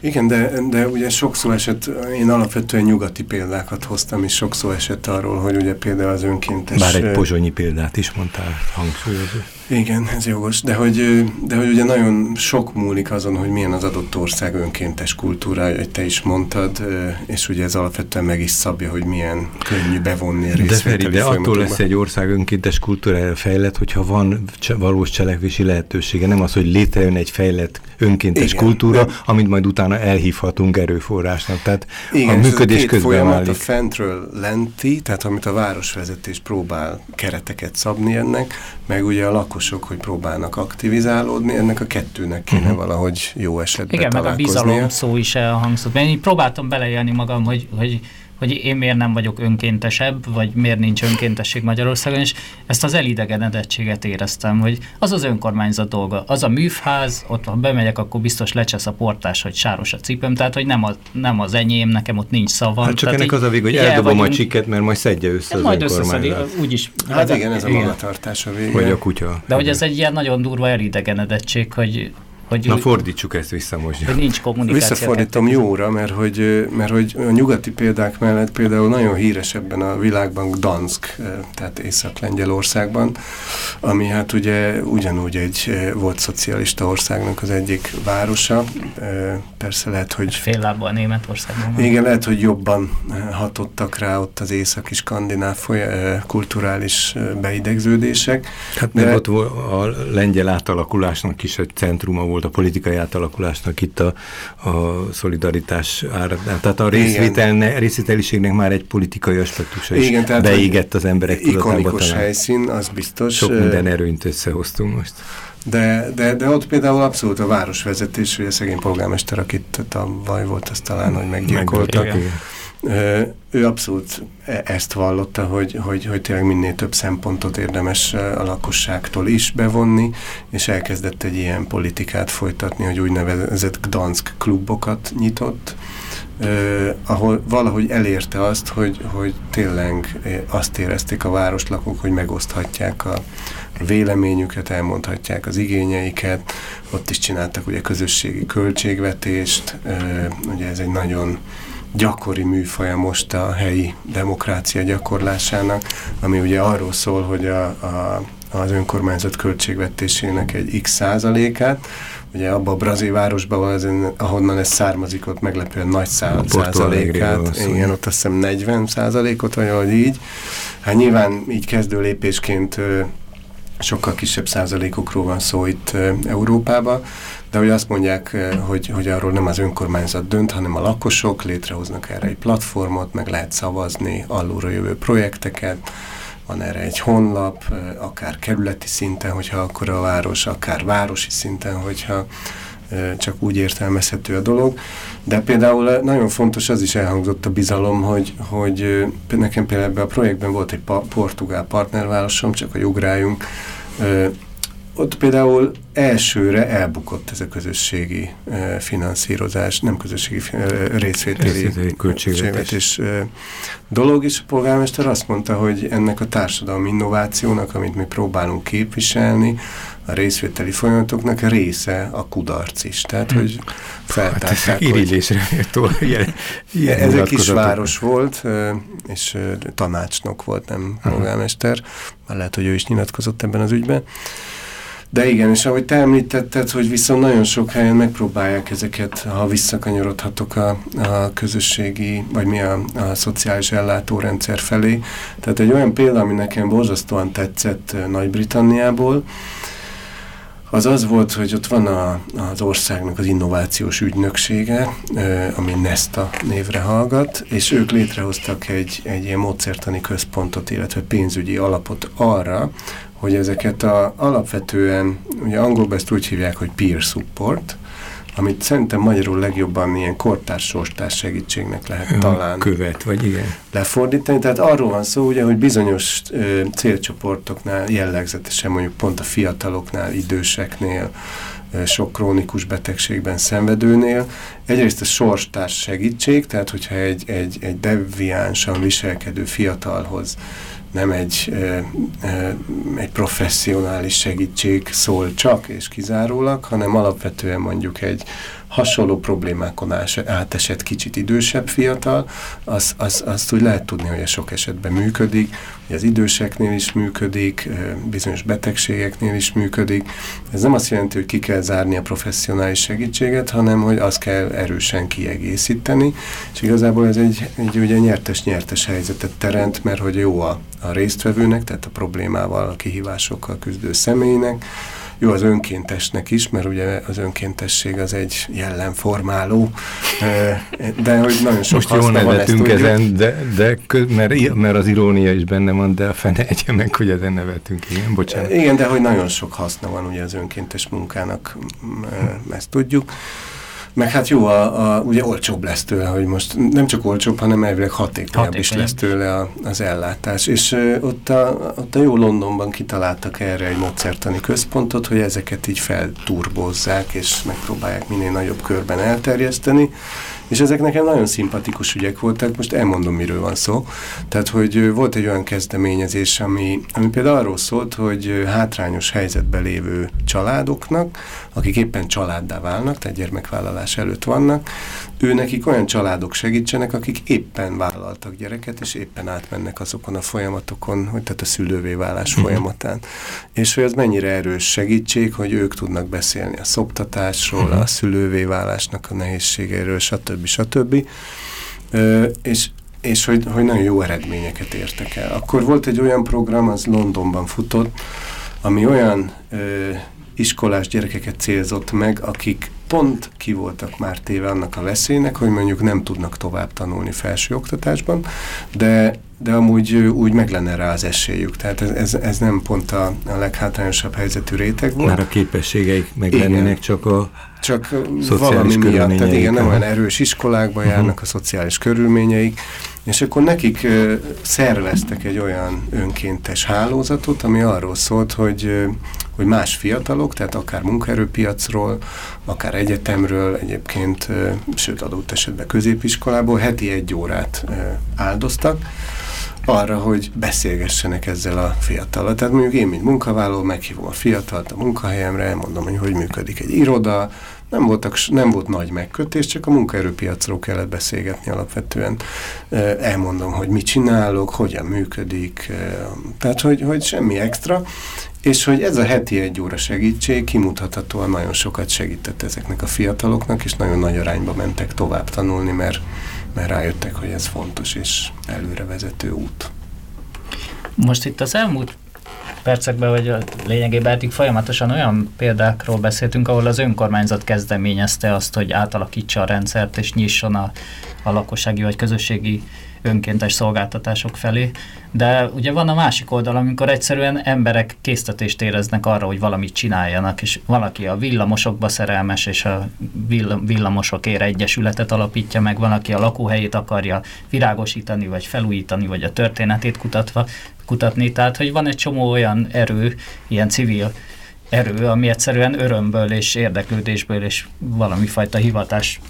Igen, de, de ugye sokszor esett, én alapvetően nyugati példákat hoztam, és sokszor esett arról, hogy ugye például az önkéntes... Bár egy pozsonyi példát is mondtál, hangsúlyozó. Igen, ez jogos, de hogy, de hogy ugye nagyon sok múlik azon, hogy milyen az adott ország önkéntes kultúrája, hogy te is mondtad, és ugye ez alapvetően meg is szabja, hogy milyen könnyű bevonni a De Feri, de attól lesz egy ország önkéntes kultúrája fejlett, hogyha van valós cselekvési lehetősége, nem az, hogy létrejön egy fejlett önkéntes Igen, kultúra, de... amit majd utána elhívhatunk erőforrásnak. Tehát Igen, a működés közben folyamat a fentről lenti, tehát amit a városvezetés próbál kereteket szabni ennek, meg ugye a lakosok, hogy próbálnak aktivizálódni, ennek a kettőnek kéne uh -huh. valahogy jó esetben Igen, meg a bizalom szó is elhangzott. Én próbáltam beleélni magam, hogy, hogy hogy én miért nem vagyok önkéntesebb, vagy miért nincs önkéntesség Magyarországon, és ezt az elidegenedettséget éreztem, hogy az az önkormányzat dolga, az a műfház, ott ha bemegyek, akkor biztos lecsesz a portás, hogy sáros a cipőm, tehát hogy nem, a, nem az enyém, nekem ott nincs szavam. Hát csak tehát ennek az a vég, hogy eldobom a csiket, mert majd szedje össze az majd összeszedi, úgyis. Hát, hát igen, ez a magatartás a vége. Vagy a kutya. De hogy ez egy ilyen nagyon durva elidegenedettség, hogy hogy Na fordítsuk ezt vissza most. Hogy nincs kommunikáció. Visszafordítom jóra, mert hogy, mert hogy a nyugati példák mellett például nagyon híres ebben a világban Gdansk, tehát Észak-Lengyelországban, ami hát ugye ugyanúgy egy volt szocialista országnak az egyik városa. Persze lehet, hogy... Fél lábbal Németországban. Igen, lehet, hogy jobban hatottak rá ott az északi skandináv kulturális beidegződések. Hát de... ott a lengyel átalakulásnak is egy centruma volt volt a politikai átalakulásnak itt a, a szolidaritás ára. Tehát a részvételiségnek már egy politikai aspektusa is Igen, tehát beégett az emberek tudatába. Ikonikus helyszín, az biztos. Sok minden erőnyt összehoztunk most. De, de, de ott például abszolút a városvezetés, a szegény polgármester, akit tavaly volt, az talán, hogy meggyilkoltak. Meg, ő abszolút e, ezt vallotta, hogy, hogy, hogy tényleg minél több szempontot érdemes a lakosságtól is bevonni, és elkezdett egy ilyen politikát folytatni, hogy úgynevezett Gdansk klubokat nyitott, ahol valahogy elérte azt, hogy, hogy tényleg azt érezték a városlakók, hogy megoszthatják a véleményüket, elmondhatják az igényeiket. Ott is csináltak ugye közösségi költségvetést, uh, ugye ez egy nagyon gyakori műfaja most a helyi demokrácia gyakorlásának, ami ugye arról szól, hogy a, a, az önkormányzat költségvetésének egy x százalékát, ugye abban a brazil városban van, az, ahonnan ez származik, ott meglepően nagy szá százalékát, igen, ott azt hiszem 40 százalékot, vagy így. Hát nyilván így kezdő lépésként sokkal kisebb százalékokról van szó itt Európában, de hogy azt mondják, hogy, hogy arról nem az önkormányzat dönt, hanem a lakosok létrehoznak erre egy platformot, meg lehet szavazni alulra jövő projekteket, van erre egy honlap, akár kerületi szinten, hogyha akkor a város, akár városi szinten, hogyha csak úgy értelmezhető a dolog. De például nagyon fontos az is elhangzott a bizalom, hogy, hogy nekem például ebben a projektben volt egy portugál partnervárosom, csak hogy ugráljunk, ott például elsőre elbukott ez a közösségi uh, finanszírozás, nem közösségi uh, részvételi költségvetés uh, dolog, és a polgármester azt mondta, hogy ennek a társadalmi innovációnak, amit mi próbálunk képviselni, a részvételi folyamatoknak része a kudarc is. Tehát, hmm. hogy feltárták, hát irigylésre Ez egy kis város volt, és tanácsnok volt, nem polgármester. Már lehet, hogy ő is nyilatkozott ebben az ügyben. De igen, és ahogy te említetted, hogy viszont nagyon sok helyen megpróbálják ezeket, ha visszakanyarodhatok a, a közösségi, vagy mi a, a szociális ellátórendszer felé. Tehát egy olyan példa, ami nekem borzasztóan tetszett Nagy-Britanniából, az az volt, hogy ott van a, az országnak az innovációs ügynöksége, ami Nesta névre hallgat, és ők létrehoztak egy, egy ilyen módszertani központot, illetve pénzügyi alapot arra, hogy ezeket a, alapvetően, ugye angolban ezt úgy hívják, hogy peer support, amit szerintem magyarul legjobban ilyen kortárs segítségnek lehet ja, talán követ, vagy igen. lefordítani. Tehát arról van szó, ugye, hogy bizonyos ö, célcsoportoknál jellegzetesen mondjuk pont a fiataloknál, időseknél, ö, sok krónikus betegségben szenvedőnél. Egyrészt a sorstárs segítség, tehát hogyha egy, egy, egy deviánsan viselkedő fiatalhoz nem egy, egy professzionális segítség szól csak és kizárólag, hanem alapvetően mondjuk egy hasonló problémákon átesett kicsit idősebb fiatal, az, az, azt úgy lehet tudni, hogy ez sok esetben működik, hogy az időseknél is működik, bizonyos betegségeknél is működik. Ez nem azt jelenti, hogy ki kell zárni a professzionális segítséget, hanem hogy azt kell erősen kiegészíteni, és igazából ez egy, egy ugye nyertes-nyertes helyzetet teremt, mert hogy jó a, a résztvevőnek, tehát a problémával, a kihívásokkal küzdő személynek, jó az önkéntesnek is, mert ugye az önkéntesség az egy jellemformáló, de hogy nagyon sok Most jól nevetünk ezen, de, de mert, mert az irónia is benne van, de a fene egye meg, hogy ezen nevetünk, igen, bocsánat. Igen, de hogy nagyon sok haszna van ugye az önkéntes munkának, ezt tudjuk. Meg hát jó, a, a, ugye olcsóbb lesz tőle, hogy most nem csak olcsóbb, hanem elvileg hatékonyabb Hatékony. is lesz tőle a, az ellátás. És ö, ott, a, ott a jó Londonban kitaláltak erre egy módszertani központot, hogy ezeket így felturbozzák, és megpróbálják minél nagyobb körben elterjeszteni. És ezek nekem nagyon szimpatikus ügyek voltak, most elmondom, miről van szó. Tehát, hogy volt egy olyan kezdeményezés, ami, ami például arról szólt, hogy hátrányos helyzetben lévő családoknak, akik éppen családdá válnak, tehát gyermekvállalás előtt vannak, ő nekik olyan családok segítsenek, akik éppen vállaltak gyereket, és éppen átmennek azokon a folyamatokon, hogy tehát a szülővé válás mm. folyamatán. És hogy az mennyire erős segítség, hogy ők tudnak beszélni a szoptatásról, mm. a szülővé válásnak a nehézségeiről, stb. stb. Ö, és és hogy, hogy nagyon jó eredményeket értek el. Akkor volt egy olyan program, az Londonban futott, ami olyan ö, iskolás gyerekeket célzott meg, akik pont ki voltak már téve annak a veszélynek, hogy mondjuk nem tudnak tovább tanulni felső oktatásban, de, de amúgy úgy meg lenne rá az esélyük. Tehát ez, ez, ez nem pont a, a leghátrányosabb helyzetű réteg volt. Már a képességeik meg lennének csak a csak valami miatt, tehát igen, nem olyan erős iskolákba uh -huh. járnak a szociális körülményeik, és akkor nekik uh, szerveztek egy olyan önkéntes hálózatot, ami arról szólt, hogy, uh, hogy más fiatalok, tehát akár munkaerőpiacról, akár egyetemről, egyébként, uh, sőt adott esetben középiskolából heti egy órát uh, áldoztak, arra, hogy beszélgessenek ezzel a fiatalal. Tehát mondjuk én, mint munkavállaló, meghívom a fiatalt a munkahelyemre, mondom, hogy hogy működik egy iroda, nem, voltak, nem volt nagy megkötés, csak a munkaerőpiacról kellett beszélgetni alapvetően. Elmondom, hogy mit csinálok, hogyan működik, tehát hogy, hogy semmi extra, és hogy ez a heti egy óra segítség kimutathatóan nagyon sokat segített ezeknek a fiataloknak, és nagyon nagy arányba mentek tovább tanulni, mert mert rájöttek, hogy ez fontos és előrevezető út. Most itt az elmúlt percekben, vagy a lényegében eddig folyamatosan olyan példákról beszéltünk, ahol az önkormányzat kezdeményezte azt, hogy átalakítsa a rendszert és nyisson a, a lakossági vagy közösségi önkéntes szolgáltatások felé, de ugye van a másik oldal, amikor egyszerűen emberek késztetést éreznek arra, hogy valamit csináljanak, és valaki a villamosokba szerelmes, és a villamosokért egyesületet alapítja meg, van, aki a lakóhelyét akarja virágosítani, vagy felújítani, vagy a történetét kutatva, kutatni, tehát hogy van egy csomó olyan erő, ilyen civil erő, ami egyszerűen örömből és érdeklődésből és valami fajta hivatás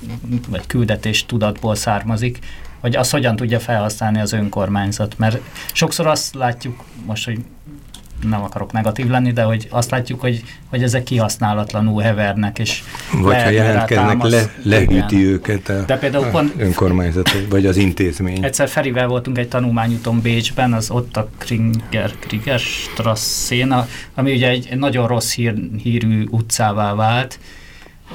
vagy küldetés tudatból származik, hogy azt hogyan tudja felhasználni az önkormányzat. Mert sokszor azt látjuk most, hogy nem akarok negatív lenni, de hogy azt látjuk, hogy, hogy ezek kihasználatlanul hevernek, és Vagy ha jelentkeznek, le, lehűti igen. őket a, de például a pont, önkormányzat, vagy az intézmény. Egyszer Ferivel voltunk egy tanulmányúton Bécsben, az ott a Kringer, Kringer Strasszén, ami ugye egy nagyon rossz hír, hírű utcává vált,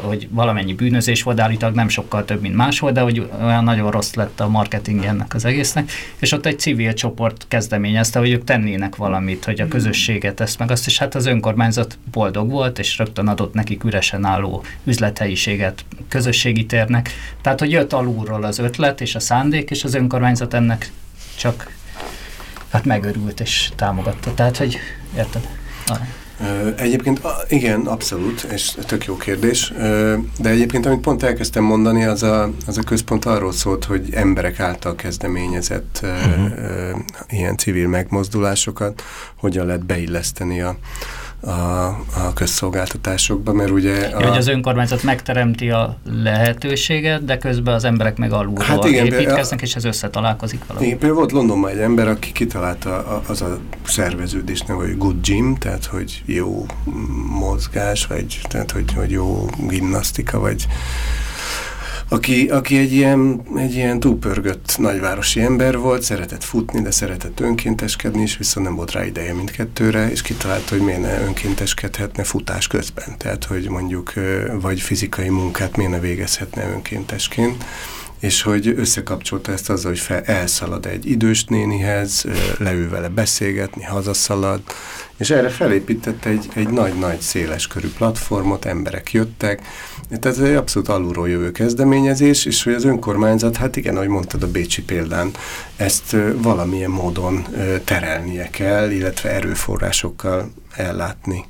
hogy valamennyi bűnözés volt, állítólag nem sokkal több, mint máshol, de hogy olyan nagyon rossz lett a marketing ennek az egésznek, és ott egy civil csoport kezdeményezte, hogy ők tennének valamit, hogy a közösséget ezt meg azt, és hát az önkormányzat boldog volt, és rögtön adott nekik üresen álló üzlethelyiséget közösségi térnek. Tehát, hogy jött alulról az ötlet és a szándék, és az önkormányzat ennek csak hát megörült és támogatta. Tehát, hogy érted? Egyébként igen, abszolút, és tök jó kérdés, de egyébként amit pont elkezdtem mondani, az a, az a központ arról szólt, hogy emberek által kezdeményezett uh-huh. ilyen civil megmozdulásokat hogyan lehet beilleszteni a, a, a közszolgáltatásokba, mert ugye... A... Hogy az önkormányzat megteremti a lehetőséget, de közben az emberek meg alulról hát igen, építkeznek, a... és ez összetalálkozik valami. Igen, például volt Londonban egy ember, aki kitalálta a, az a szerveződés neve, hogy good gym, tehát hogy jó mozgás, vagy tehát hogy, hogy jó gimnasztika, vagy aki, aki egy ilyen, egy ilyen túlpörgött nagyvárosi ember volt, szeretett futni, de szeretett önkénteskedni is, viszont nem volt rá ideje mindkettőre, és kitalálta, hogy miért ne önkénteskedhetne futás közben. Tehát, hogy mondjuk vagy fizikai munkát miért ne végezhetne önkéntesként és hogy összekapcsolta ezt azzal, hogy fel, elszalad egy idős nénihez, leül vele beszélgetni, hazaszalad, és erre felépített egy, nagy-nagy széles körű platformot, emberek jöttek, tehát ez egy abszolút alulról jövő kezdeményezés, és hogy az önkormányzat, hát igen, ahogy mondtad a Bécsi példán, ezt valamilyen módon terelnie kell, illetve erőforrásokkal ellátni.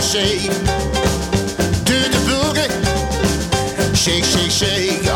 Shake. Do the boogie. Shake, shake, shake.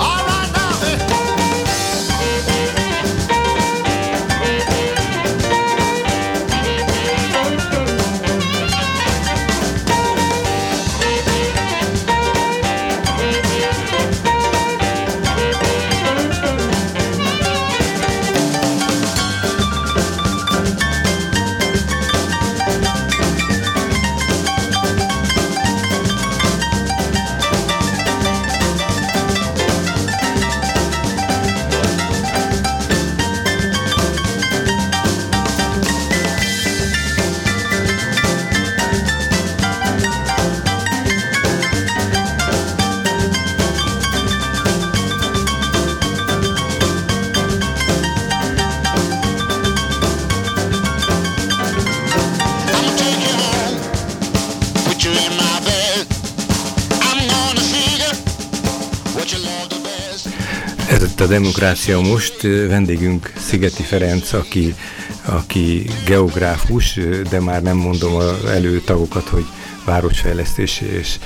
A Demokrácia most. Vendégünk Szigeti Ferenc, aki, aki geográfus, de már nem mondom az előtagokat, hogy városfejlesztési és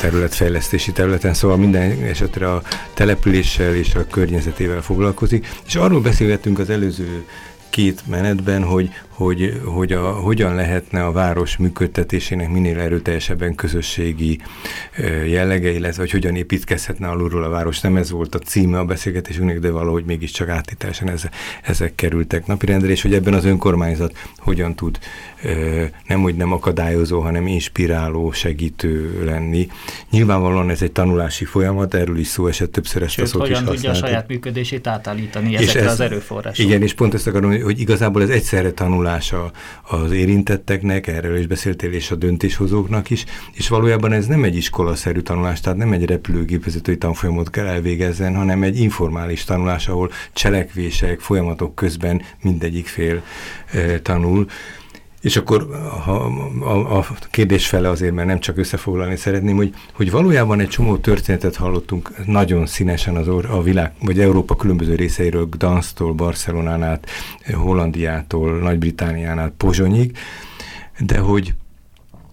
területfejlesztési területen, szóval minden esetre a településsel és a környezetével foglalkozik. És arról beszélgettünk az előző két menetben, hogy, hogy, hogy a, hogyan lehetne a város működtetésének minél erőteljesebben közösségi jellege, illetve hogy hogyan építkezhetne alulról a város. Nem ez volt a címe a beszélgetésünknek, de valahogy mégiscsak átításan ezek, ezek kerültek napirendre, és hogy ebben az önkormányzat hogyan tud nem úgy nem akadályozó, hanem inspiráló, segítő lenni. Nyilvánvalóan ez egy tanulási folyamat, erről is szó esett többször ezt Sőt, a szót hogyan is tudja a saját működését átállítani és ezekre ez, az erőforrásokra. Igen, és pont ezt akarom, hogy igazából ez egyszerre tanulása az érintetteknek, erről is beszéltél, és a döntéshozóknak is, és valójában ez nem egy iskolaszerű tanulás, tehát nem egy repülőgépvezetői tanfolyamot kell elvégezzen, hanem egy informális tanulás, ahol cselekvések, folyamatok közben mindegyik fél e, tanul. És akkor ha, a, a kérdés fele azért, mert nem csak összefoglalni szeretném, hogy, hogy valójában egy csomó történetet hallottunk nagyon színesen az or, a világ, vagy Európa különböző részeiről, Gdansztól, Barcelonán át, Hollandiától, Nagy-Británián át, Pozsonyig, de hogy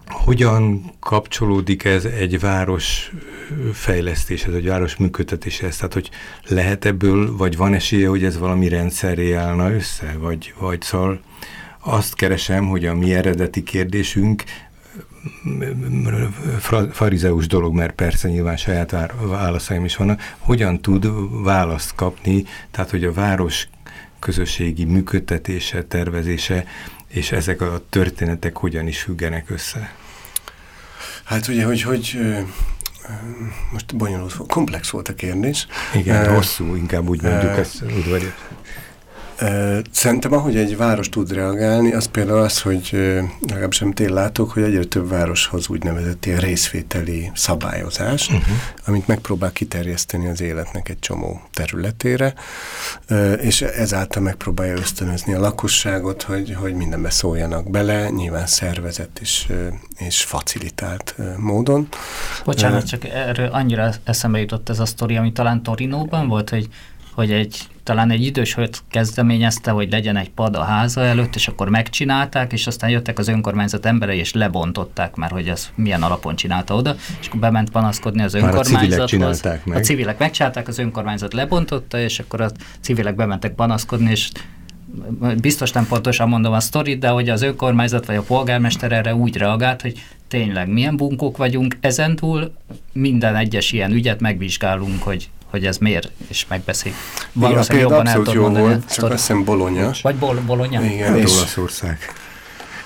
hogyan kapcsolódik ez egy város fejlesztéshez, egy város működtetéshez? Tehát, hogy lehet ebből, vagy van esélye, hogy ez valami rendszerré állna össze? Vagy, vagy szóval azt keresem, hogy a mi eredeti kérdésünk farizeus dolog, mert persze nyilván saját válaszaim is vannak, hogyan tud választ kapni, tehát hogy a város közösségi működtetése, tervezése, és ezek a történetek hogyan is függenek össze? Hát ugye, hogy, hogy most bonyolult, komplex volt a kérdés. Igen, uh, hosszú, inkább úgy mondjuk, uh, ezt udvarias. Szerintem, ahogy egy város tud reagálni, az például az, hogy legalábbis amit én látok, hogy egyre több városhoz úgynevezett ilyen részvételi szabályozás, uh-huh. amit megpróbál kiterjeszteni az életnek egy csomó területére, és ezáltal megpróbálja ösztönözni a lakosságot, hogy, hogy mindenbe szóljanak bele, nyilván szervezett és, és facilitált módon. Bocsánat, csak erről annyira eszembe jutott ez a sztori, ami talán Torinóban volt, hogy hogy egy, talán egy idős hölgy kezdeményezte, hogy legyen egy pad a háza előtt, és akkor megcsinálták, és aztán jöttek az önkormányzat emberei, és lebontották már, hogy ez milyen alapon csinálta oda, és akkor bement panaszkodni az önkormányzathoz. a civilek csinálták meg. A civilek megcsinálták, az önkormányzat lebontotta, és akkor a civilek bementek panaszkodni, és biztos nem pontosan mondom a sztorit, de hogy az önkormányzat vagy a polgármester erre úgy reagált, hogy tényleg milyen bunkók vagyunk, ezentúl minden egyes ilyen ügyet megvizsgálunk, hogy hogy ez miért, és megbeszik. Valószínűleg jobban el jó volt, csak azt hiszem Bologna. Vagy Bol Bologna? Igen, és, Olaszország.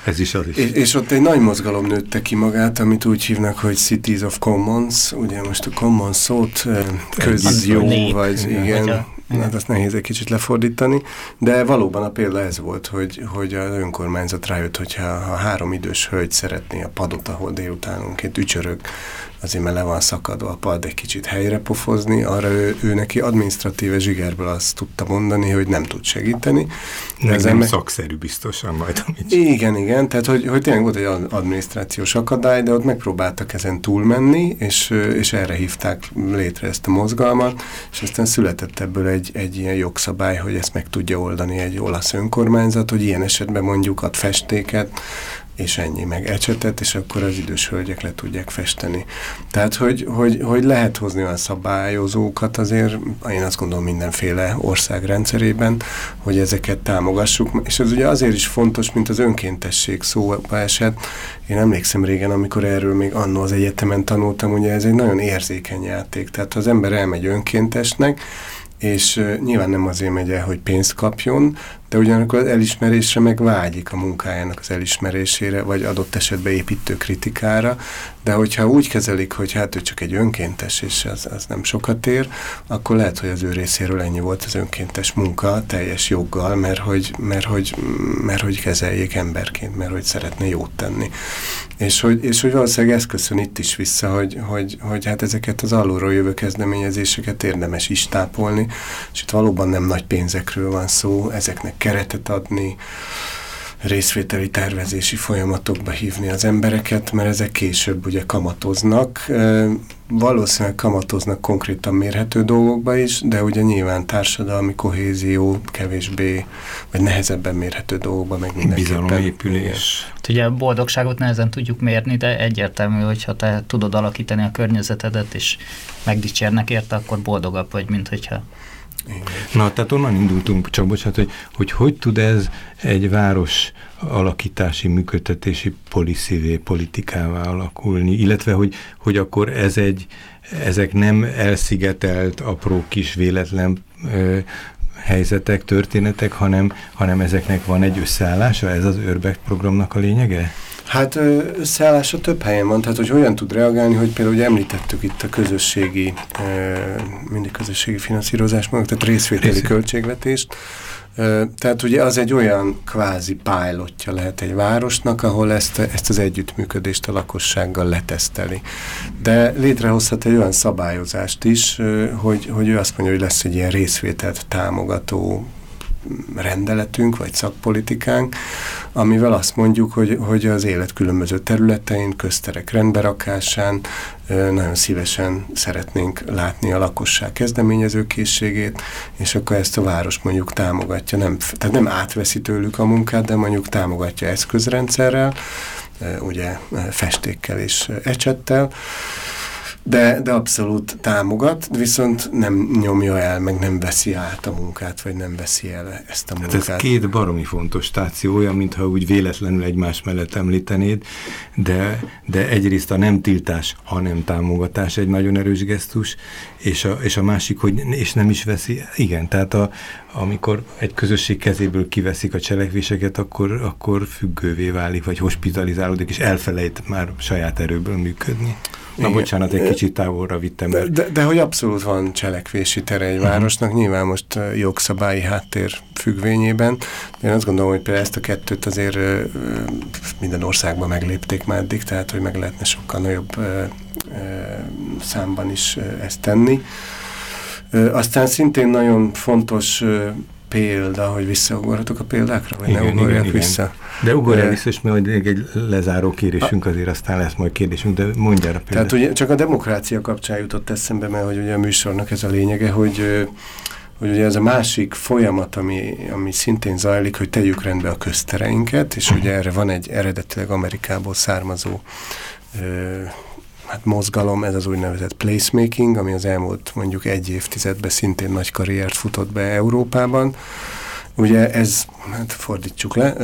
Ez is az is. És, és ott egy nagy mozgalom nőtte ki magát, amit úgy hívnak, hogy Cities of Commons. Ugye most a Commons szót közjó, vagy igen, igen Hát azt nehéz egy kicsit lefordítani, de valóban a példa ez volt, hogy, hogy az önkormányzat rájött, hogyha ha három idős hölgy szeretné a padot, ahol délutánonként ücsörög, azért mert le van szakadva a pad egy kicsit helyre pofozni, arra ő, ő neki adminisztratíve zsigerből azt tudta mondani, hogy nem tud segíteni. Meg nem ember... szakszerű biztosan majd. Amit... Igen, igen, tehát hogy, hogy tényleg volt egy adminisztrációs akadály, de ott megpróbáltak ezen túlmenni, és, és erre hívták létre ezt a mozgalmat, és aztán született ebből egy, egy ilyen jogszabály, hogy ezt meg tudja oldani egy olasz önkormányzat, hogy ilyen esetben mondjuk ad festéket, és ennyi, meg ecsetet, és akkor az idős hölgyek le tudják festeni. Tehát, hogy, hogy, hogy lehet hozni olyan szabályozókat azért, én azt gondolom mindenféle ország rendszerében, hogy ezeket támogassuk, és ez ugye azért is fontos, mint az önkéntesség szóba esett. Én emlékszem régen, amikor erről még annó az egyetemen tanultam, ugye ez egy nagyon érzékeny játék, tehát az ember elmegy önkéntesnek, és nyilván nem azért megy el, hogy pénzt kapjon, de ugyanakkor az elismerésre meg vágyik a munkájának az elismerésére, vagy adott esetben építő kritikára, de hogyha úgy kezelik, hogy hát ő csak egy önkéntes, és az, az nem sokat ér, akkor lehet, hogy az ő részéről ennyi volt az önkéntes munka teljes joggal, mert hogy, mert hogy, mert hogy kezeljék emberként, mert hogy szeretne jót tenni. És hogy, és hogy valószínűleg ez köszön itt is vissza, hogy, hogy, hogy hát ezeket az alulról jövő kezdeményezéseket érdemes is tápolni, és itt valóban nem nagy pénzekről van szó, ezeknek keretet adni, részvételi tervezési folyamatokba hívni az embereket, mert ezek később ugye kamatoznak. Valószínűleg kamatoznak konkrétan mérhető dolgokba is, de ugye nyilván társadalmi kohézió kevésbé, vagy nehezebben mérhető dolgokba meg mindenképpen. Bizalomépülés. Hát ugye a boldogságot nehezen tudjuk mérni, de egyértelmű, hogyha te tudod alakítani a környezetedet, és megdicsérnek érte, akkor boldogabb vagy, mint hogyha Na, tehát onnan indultunk, csak bocsánat, hogy, hogy hogy tud ez egy város alakítási, működtetési poliszivé, politikává alakulni, illetve hogy, hogy akkor ez egy, ezek nem elszigetelt, apró kis véletlen ö, helyzetek, történetek, hanem, hanem ezeknek van egy összeállása, ez az Örbeck programnak a lényege? Hát összeállása több helyen van, tehát hogy olyan tud reagálni, hogy például hogy említettük itt a közösségi, mindig közösségi finanszírozás, tehát részvételi Részvét. költségvetést, tehát ugye az egy olyan kvázi pilotja lehet egy városnak, ahol ezt, ezt az együttműködést a lakossággal leteszteli. De létrehozhat egy olyan szabályozást is, hogy, hogy ő azt mondja, hogy lesz egy ilyen részvételt támogató rendeletünk, vagy szakpolitikánk, amivel azt mondjuk, hogy, hogy az élet különböző területein, közterek rendberakásán nagyon szívesen szeretnénk látni a lakosság kezdeményezőkészségét, és akkor ezt a város mondjuk támogatja, nem, tehát nem átveszi tőlük a munkát, de mondjuk támogatja eszközrendszerrel, ugye festékkel és ecsettel, de, de abszolút támogat, viszont nem nyomja el, meg nem veszi át a munkát, vagy nem veszi el ezt a munkát. Hát ez két baromi fontos stáció, olyan, mintha úgy véletlenül egymás mellett említenéd, de, de egyrészt a nem tiltás, hanem támogatás egy nagyon erős gesztus, és a, és a másik, hogy és nem is veszi, igen, tehát a, amikor egy közösség kezéből kiveszik a cselekvéseket, akkor, akkor függővé válik, vagy hospitalizálódik, és elfelejt már saját erőből működni. Na Igen. bocsánat, egy kicsit távolra vittem. De, de, de hogy abszolút van cselekvési tere egy uh mhm. -huh. városnak, nyilván most jogszabályi háttér függvényében. Én azt gondolom, hogy például ezt a kettőt azért minden országban meglépték már eddig, tehát hogy meg lehetne sokkal nagyobb számban is ezt tenni. Aztán szintén nagyon fontos példa, hogy visszaugorhatok a példákra, vagy igen, ne ugorjak igen, vissza? Igen. De ugorjál vissza, és majd egy lezáró kérésünk azért, aztán lesz majd kérdésünk, de mondja a példát. Tehát ugye csak a demokrácia kapcsán jutott eszembe, mert hogy ugye a műsornak ez a lényege, hogy hogy ugye ez a másik folyamat, ami, ami szintén zajlik, hogy tegyük rendbe a köztereinket, és ugye erre van egy eredetileg Amerikából származó ö, hát mozgalom, ez az úgynevezett placemaking, ami az elmúlt mondjuk egy évtizedben szintén nagy karriert futott be Európában. Ugye ez, hát fordítsuk le,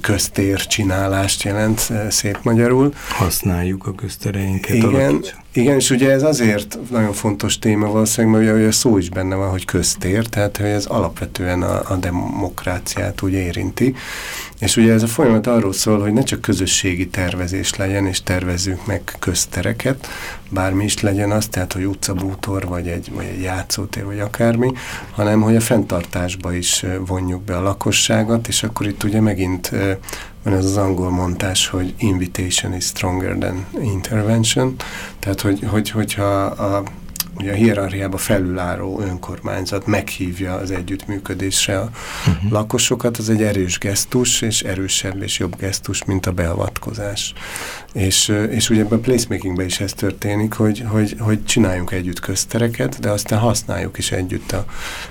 köztér csinálást jelent szép magyarul. Használjuk a köztereinket. Igen, alakítsuk. Igen, és ugye ez azért nagyon fontos téma valószínűleg, mert ugye a szó is benne van, hogy köztér, tehát hogy ez alapvetően a, a demokráciát úgy érinti. És ugye ez a folyamat arról szól, hogy ne csak közösségi tervezés legyen, és tervezzünk meg köztereket, bármi is legyen az, tehát hogy utcabútor, vagy egy, vagy egy játszótér, vagy akármi, hanem hogy a fenntartásba is vonjuk be a lakosságot, és akkor itt ugye megint van ez az angol mondás, hogy invitation is stronger than intervention, tehát hogy, hogy, hogyha a ugye a hierarchiába felülálló önkormányzat meghívja az együttműködésre a uh mhm. -huh. lakosokat, az egy erős gesztus, és erősebb és jobb gesztus, mint a beavatkozás. És, és ugye ebben a placemakingben is ez történik, hogy, hogy, hogy csináljunk együtt köztereket, de aztán használjuk is együtt a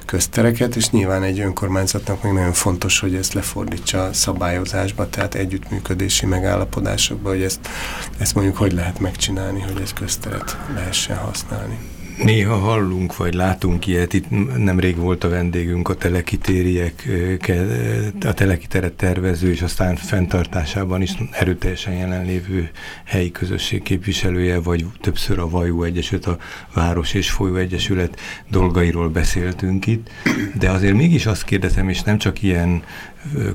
köztereket, és nyilván egy önkormányzatnak még nagyon fontos, hogy ezt lefordítsa a szabályozásba, tehát együttműködési megállapodásokba, hogy ezt, ezt mondjuk hogy lehet megcsinálni, hogy ezt közteret lehessen használni. Néha hallunk, vagy látunk ilyet, itt nemrég volt a vendégünk a telekitériek, a telekiteret tervező, és aztán fenntartásában is erőteljesen jelenlévő helyi közösség képviselője, vagy többször a Vajú Egyesület, a Város és Folyó Egyesület dolgairól beszéltünk itt, de azért mégis azt kérdezem, és nem csak ilyen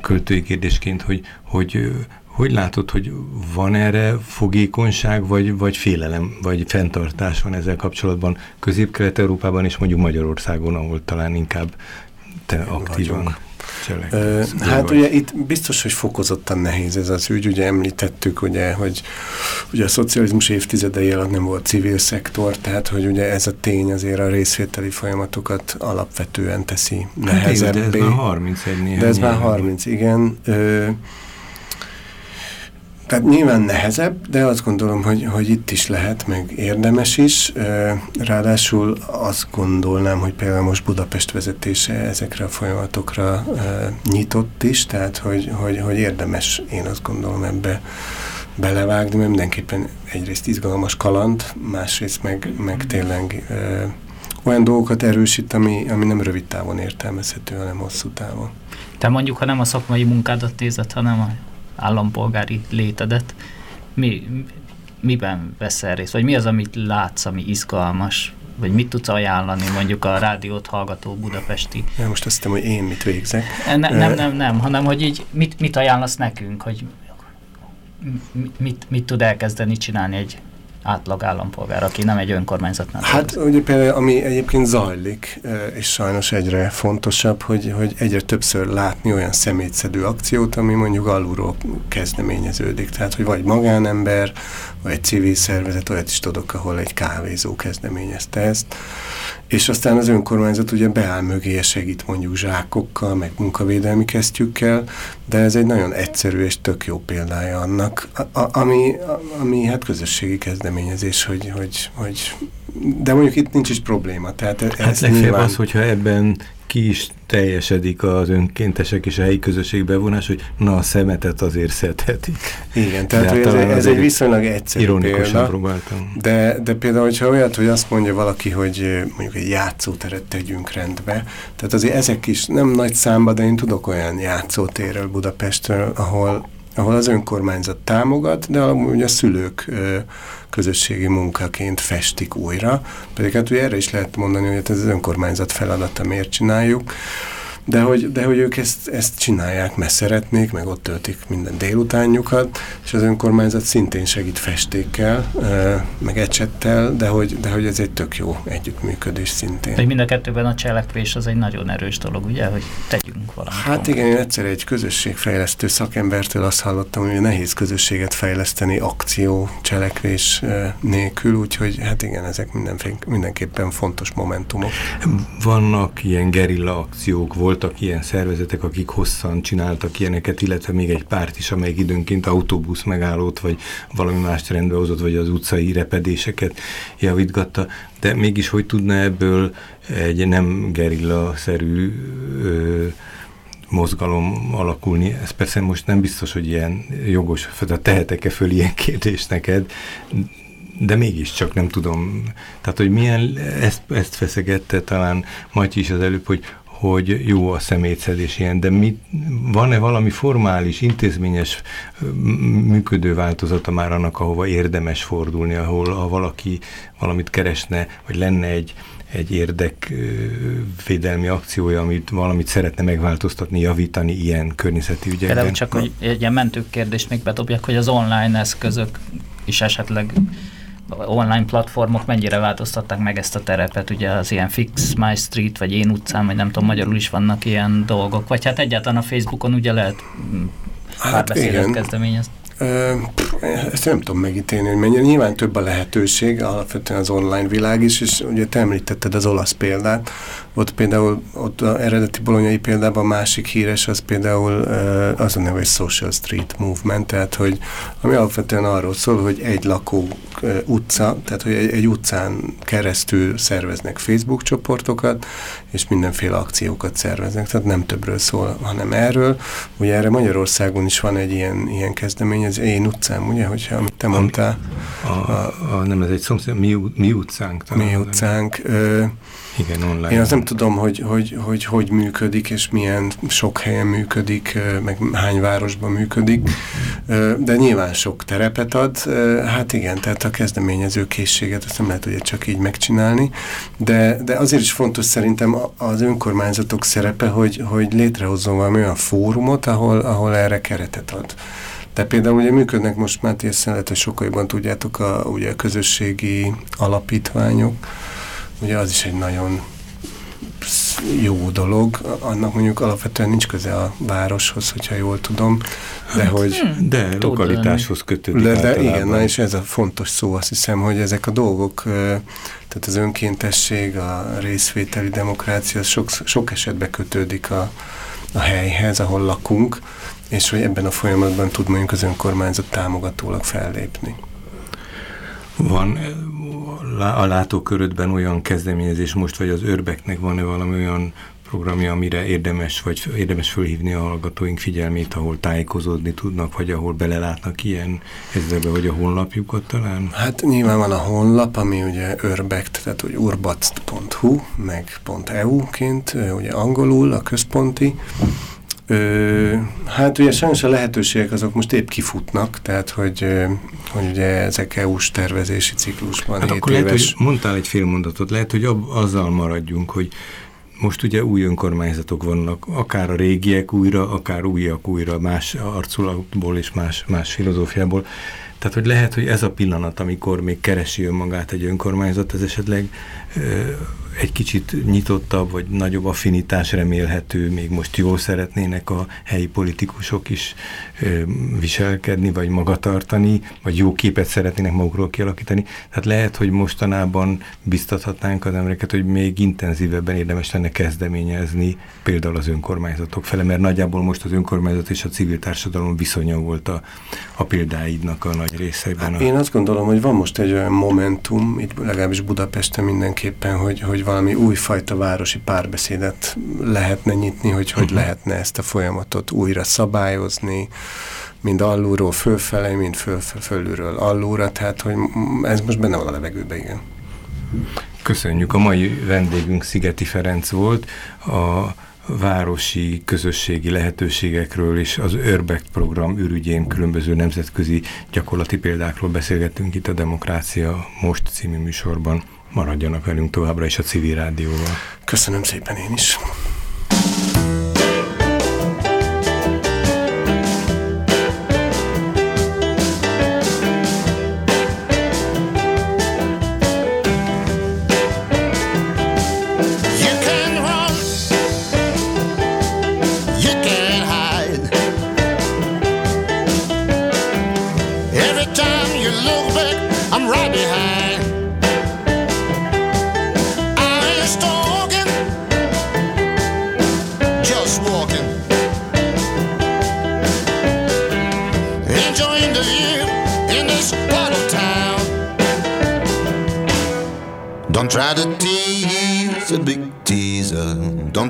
költői kérdésként, hogy, hogy hogy látod, hogy van erre fogékonyság, vagy, vagy félelem, vagy fenntartás van ezzel kapcsolatban Közép-Kelet-Európában és mondjuk Magyarországon, ahol talán inkább te aktívan Ö, hát ugye itt biztos, hogy fokozottan nehéz ez az ügy, ugye említettük, ugye, hogy ugye a szocializmus évtizedei alatt nem volt civil szektor, tehát hogy ugye ez a tény azért a részvételi folyamatokat alapvetően teszi nehezebbé. Hát, de ez már 31 De ez már 30, igen. Ö, tehát nyilván nehezebb, de azt gondolom, hogy, hogy itt is lehet, meg érdemes is. Ráadásul azt gondolnám, hogy például most Budapest vezetése ezekre a folyamatokra nyitott is, tehát hogy, hogy, hogy érdemes, én azt gondolom ebbe belevágni, mert mindenképpen egyrészt izgalmas kaland, másrészt meg, meg tényleg olyan dolgokat erősít, ami, ami nem rövid távon értelmezhető, hanem hosszú távon. Te mondjuk, ha nem a szakmai munkádat nézed, hanem a állampolgári létedet, mi, miben veszel részt? Vagy mi az, amit látsz, ami izgalmas? Vagy mit tudsz ajánlani mondjuk a rádiót hallgató budapesti? Ja, most azt hiszem, hogy én mit végzek. Nem, nem, nem, nem hanem hogy így mit, mit ajánlasz nekünk, hogy mit, mit tud elkezdeni csinálni egy átlag állampolgár, aki nem egy önkormányzatnál. Hát ugye például, ami egyébként zajlik, és sajnos egyre fontosabb, hogy, hogy egyre többször látni olyan szemétszedő akciót, ami mondjuk alulról kezdeményeződik. Tehát, hogy vagy magánember, vagy egy civil szervezet, olyat is tudok, ahol egy kávézó kezdeményezte ezt. És aztán az önkormányzat ugye beáll mögé, segít mondjuk zsákokkal, meg munkavédelmi kesztyűkkel, de ez egy nagyon egyszerű és tök jó példája annak, a, a, ami, a, ami hát közösségi kezdeményezés, hogy, hogy, hogy de mondjuk itt nincs is probléma. Tehát ez hát legfeljebb nyilván... az, hogyha ebben ki is teljesedik az önkéntesek és a helyi közösség bevonás, hogy na a szemetet azért szedhetik. Igen, tehát hát ez, ez egy viszonylag egyszerű Ironikusan példa, próbáltam. De, de például, hogyha olyat, hogy azt mondja valaki, hogy mondjuk egy játszóteret tegyünk rendbe, tehát azért ezek is nem nagy számba, de én tudok olyan játszótérről Budapestről, ahol ahol az önkormányzat támogat, de amúgy a szülők ö, közösségi munkaként festik újra. Pedig hát ugye erre is lehet mondani, hogy hát ez az önkormányzat feladata, miért csináljuk de hogy, de hogy ők ezt, ezt csinálják, mert szeretnék, meg ott töltik minden délutánjukat, és az önkormányzat szintén segít festékkel, meg ecsettel, de hogy, de hogy ez egy tök jó együttműködés szintén. Hogy mind a kettőben a cselekvés az egy nagyon erős dolog, ugye, hogy tegyünk valamit. Hát igen, én egyszer egy közösségfejlesztő szakembertől azt hallottam, hogy nehéz közösséget fejleszteni akció, cselekvés nélkül, úgyhogy hát igen, ezek mindenképpen fontos momentumok. Vannak ilyen gerilla akciók, volt voltak ilyen szervezetek, akik hosszan csináltak ilyeneket, illetve még egy párt is, amelyik időnként autóbusz megállót, vagy valami más rendbe hozott, vagy az utcai repedéseket javítgatta, de mégis hogy tudna ebből egy nem gerilla-szerű mozgalom alakulni. Ez persze most nem biztos, hogy ilyen jogos, tehetek-e föl ilyen kérdést neked, de mégiscsak nem tudom. Tehát, hogy milyen, ezt, ezt feszegette talán Matyi is az előbb, hogy hogy jó a szemétszedés ilyen, de van-e valami formális, intézményes működő változata már annak, ahova érdemes fordulni, ahol ha valaki valamit keresne, vagy lenne egy, egy érdekvédelmi akciója, amit valamit szeretne megváltoztatni, javítani ilyen környezeti ügyekben. Például csak, hogy egy ilyen mentők kérdést még bedobjak, hogy az online eszközök is esetleg online platformok mennyire változtatták meg ezt a terepet, ugye az ilyen Fix My Street, vagy Én utcán, vagy nem tudom, magyarul is vannak ilyen dolgok, vagy hát egyáltalán a Facebookon ugye lehet mm, hát párbeszédet kezdeményezni. Ezt nem tudom megítélni, hogy mennyire. Nyilván több a lehetőség, alapvetően az online világ is, és ugye te említetted az olasz példát. Ott például, ott az eredeti bolonyai példában a másik híres, az például az a neve, hogy Social Street Movement, tehát hogy ami alapvetően arról szól, hogy egy lakó utca, tehát hogy egy, egy utcán keresztül szerveznek Facebook csoportokat, és mindenféle akciókat szerveznek, tehát nem többről szól, hanem erről. Ugye erre Magyarországon is van egy ilyen, ilyen kezdemény, ez Én utcám, ugye, hogyha amit te mondtál. A, a, a, nem, ez egy szomszéd, mi, mi utcánk. Talán, mi utcánk. Ö, igen, online. Én azt nem tudom, hogy hogy, hogy hogy működik, és milyen sok helyen működik, meg hány városban működik, de nyilván sok terepet ad. Hát igen, tehát a kezdeményező készséget azt nem lehet ugye csak így megcsinálni, de, de azért is fontos szerintem az önkormányzatok szerepe, hogy, hogy létrehozzon valami olyan fórumot, ahol, ahol erre keretet ad. De például ugye működnek most már lehet, hogy sokkal jobban tudjátok a, ugye a közösségi alapítványok, ugye az is egy nagyon jó dolog, annak mondjuk alapvetően nincs köze a városhoz, hogyha jól tudom, de hát, hogy... Hmm, de lokalitáshoz kötődik De, de igen, na és ez a fontos szó, azt hiszem, hogy ezek a dolgok, tehát az önkéntesség, a részvételi demokrácia, sok, sok esetben kötődik a, a helyhez, ahol lakunk, és hogy ebben a folyamatban tud mondjuk az önkormányzat támogatólag fellépni. Van a látókörödben olyan kezdeményezés most, vagy az örbeknek van-e valami olyan programja, amire érdemes, vagy érdemes fölhívni a hallgatóink figyelmét, ahol tájékozódni tudnak, vagy ahol belelátnak ilyen ezzelbe, vagy a honlapjukat talán? Hát nyilván van a honlap, ami ugye urbect, tehát hogy urbact.hu, meg .eu-ként, ugye angolul, a központi, Ö, hát ugye sajnos a lehetőségek azok most épp kifutnak, tehát hogy, hogy ugye ezek EU-s tervezési ciklusban hát akkor éves... lehet, hogy mondtál egy fél mondatot, lehet, hogy ab, azzal maradjunk, hogy most ugye új önkormányzatok vannak, akár a régiek újra, akár újak újra, más arculatból és más, más filozófiából. Tehát, hogy lehet, hogy ez a pillanat, amikor még keresi önmagát egy önkormányzat, ez esetleg egy kicsit nyitottabb, vagy nagyobb affinitás remélhető, még most jól szeretnének a helyi politikusok is viselkedni, vagy magatartani, vagy jó képet szeretnének magukról kialakítani. Tehát lehet, hogy mostanában biztathatnánk az embereket, hogy még intenzívebben érdemes lenne kezdeményezni például az önkormányzatok fele, mert nagyjából most az önkormányzat és a civil társadalom viszonya volt a, a példáidnak a nagy részeiben. Hát én azt gondolom, hogy van most egy olyan momentum, itt legalábbis Budapesten mindenképpen, hogy, hogy hogy valami újfajta városi párbeszédet lehetne nyitni, hogy hogy uh-huh. lehetne ezt a folyamatot újra szabályozni, mind alulról fölfele, mind föl, föl, fölülről allóra, tehát hogy ez most benne van a levegőben, igen. Köszönjük. A mai vendégünk Szigeti Ferenc volt, a városi közösségi lehetőségekről és az Örbekt program ürügyén különböző nemzetközi gyakorlati példákról beszélgettünk itt a Demokrácia Most című műsorban. Maradjanak velünk továbbra is a civil rádióval. Köszönöm szépen én is.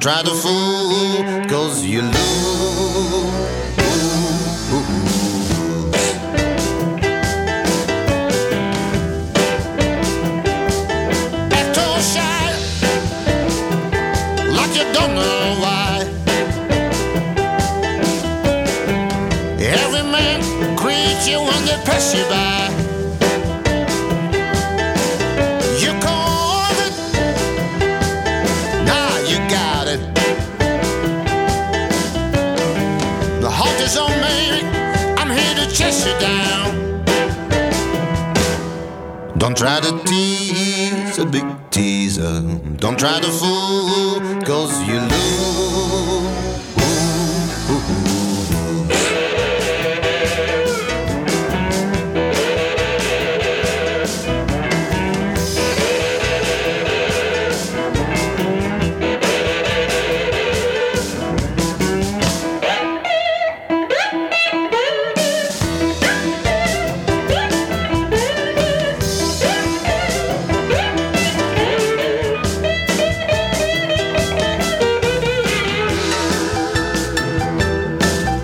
tried to fool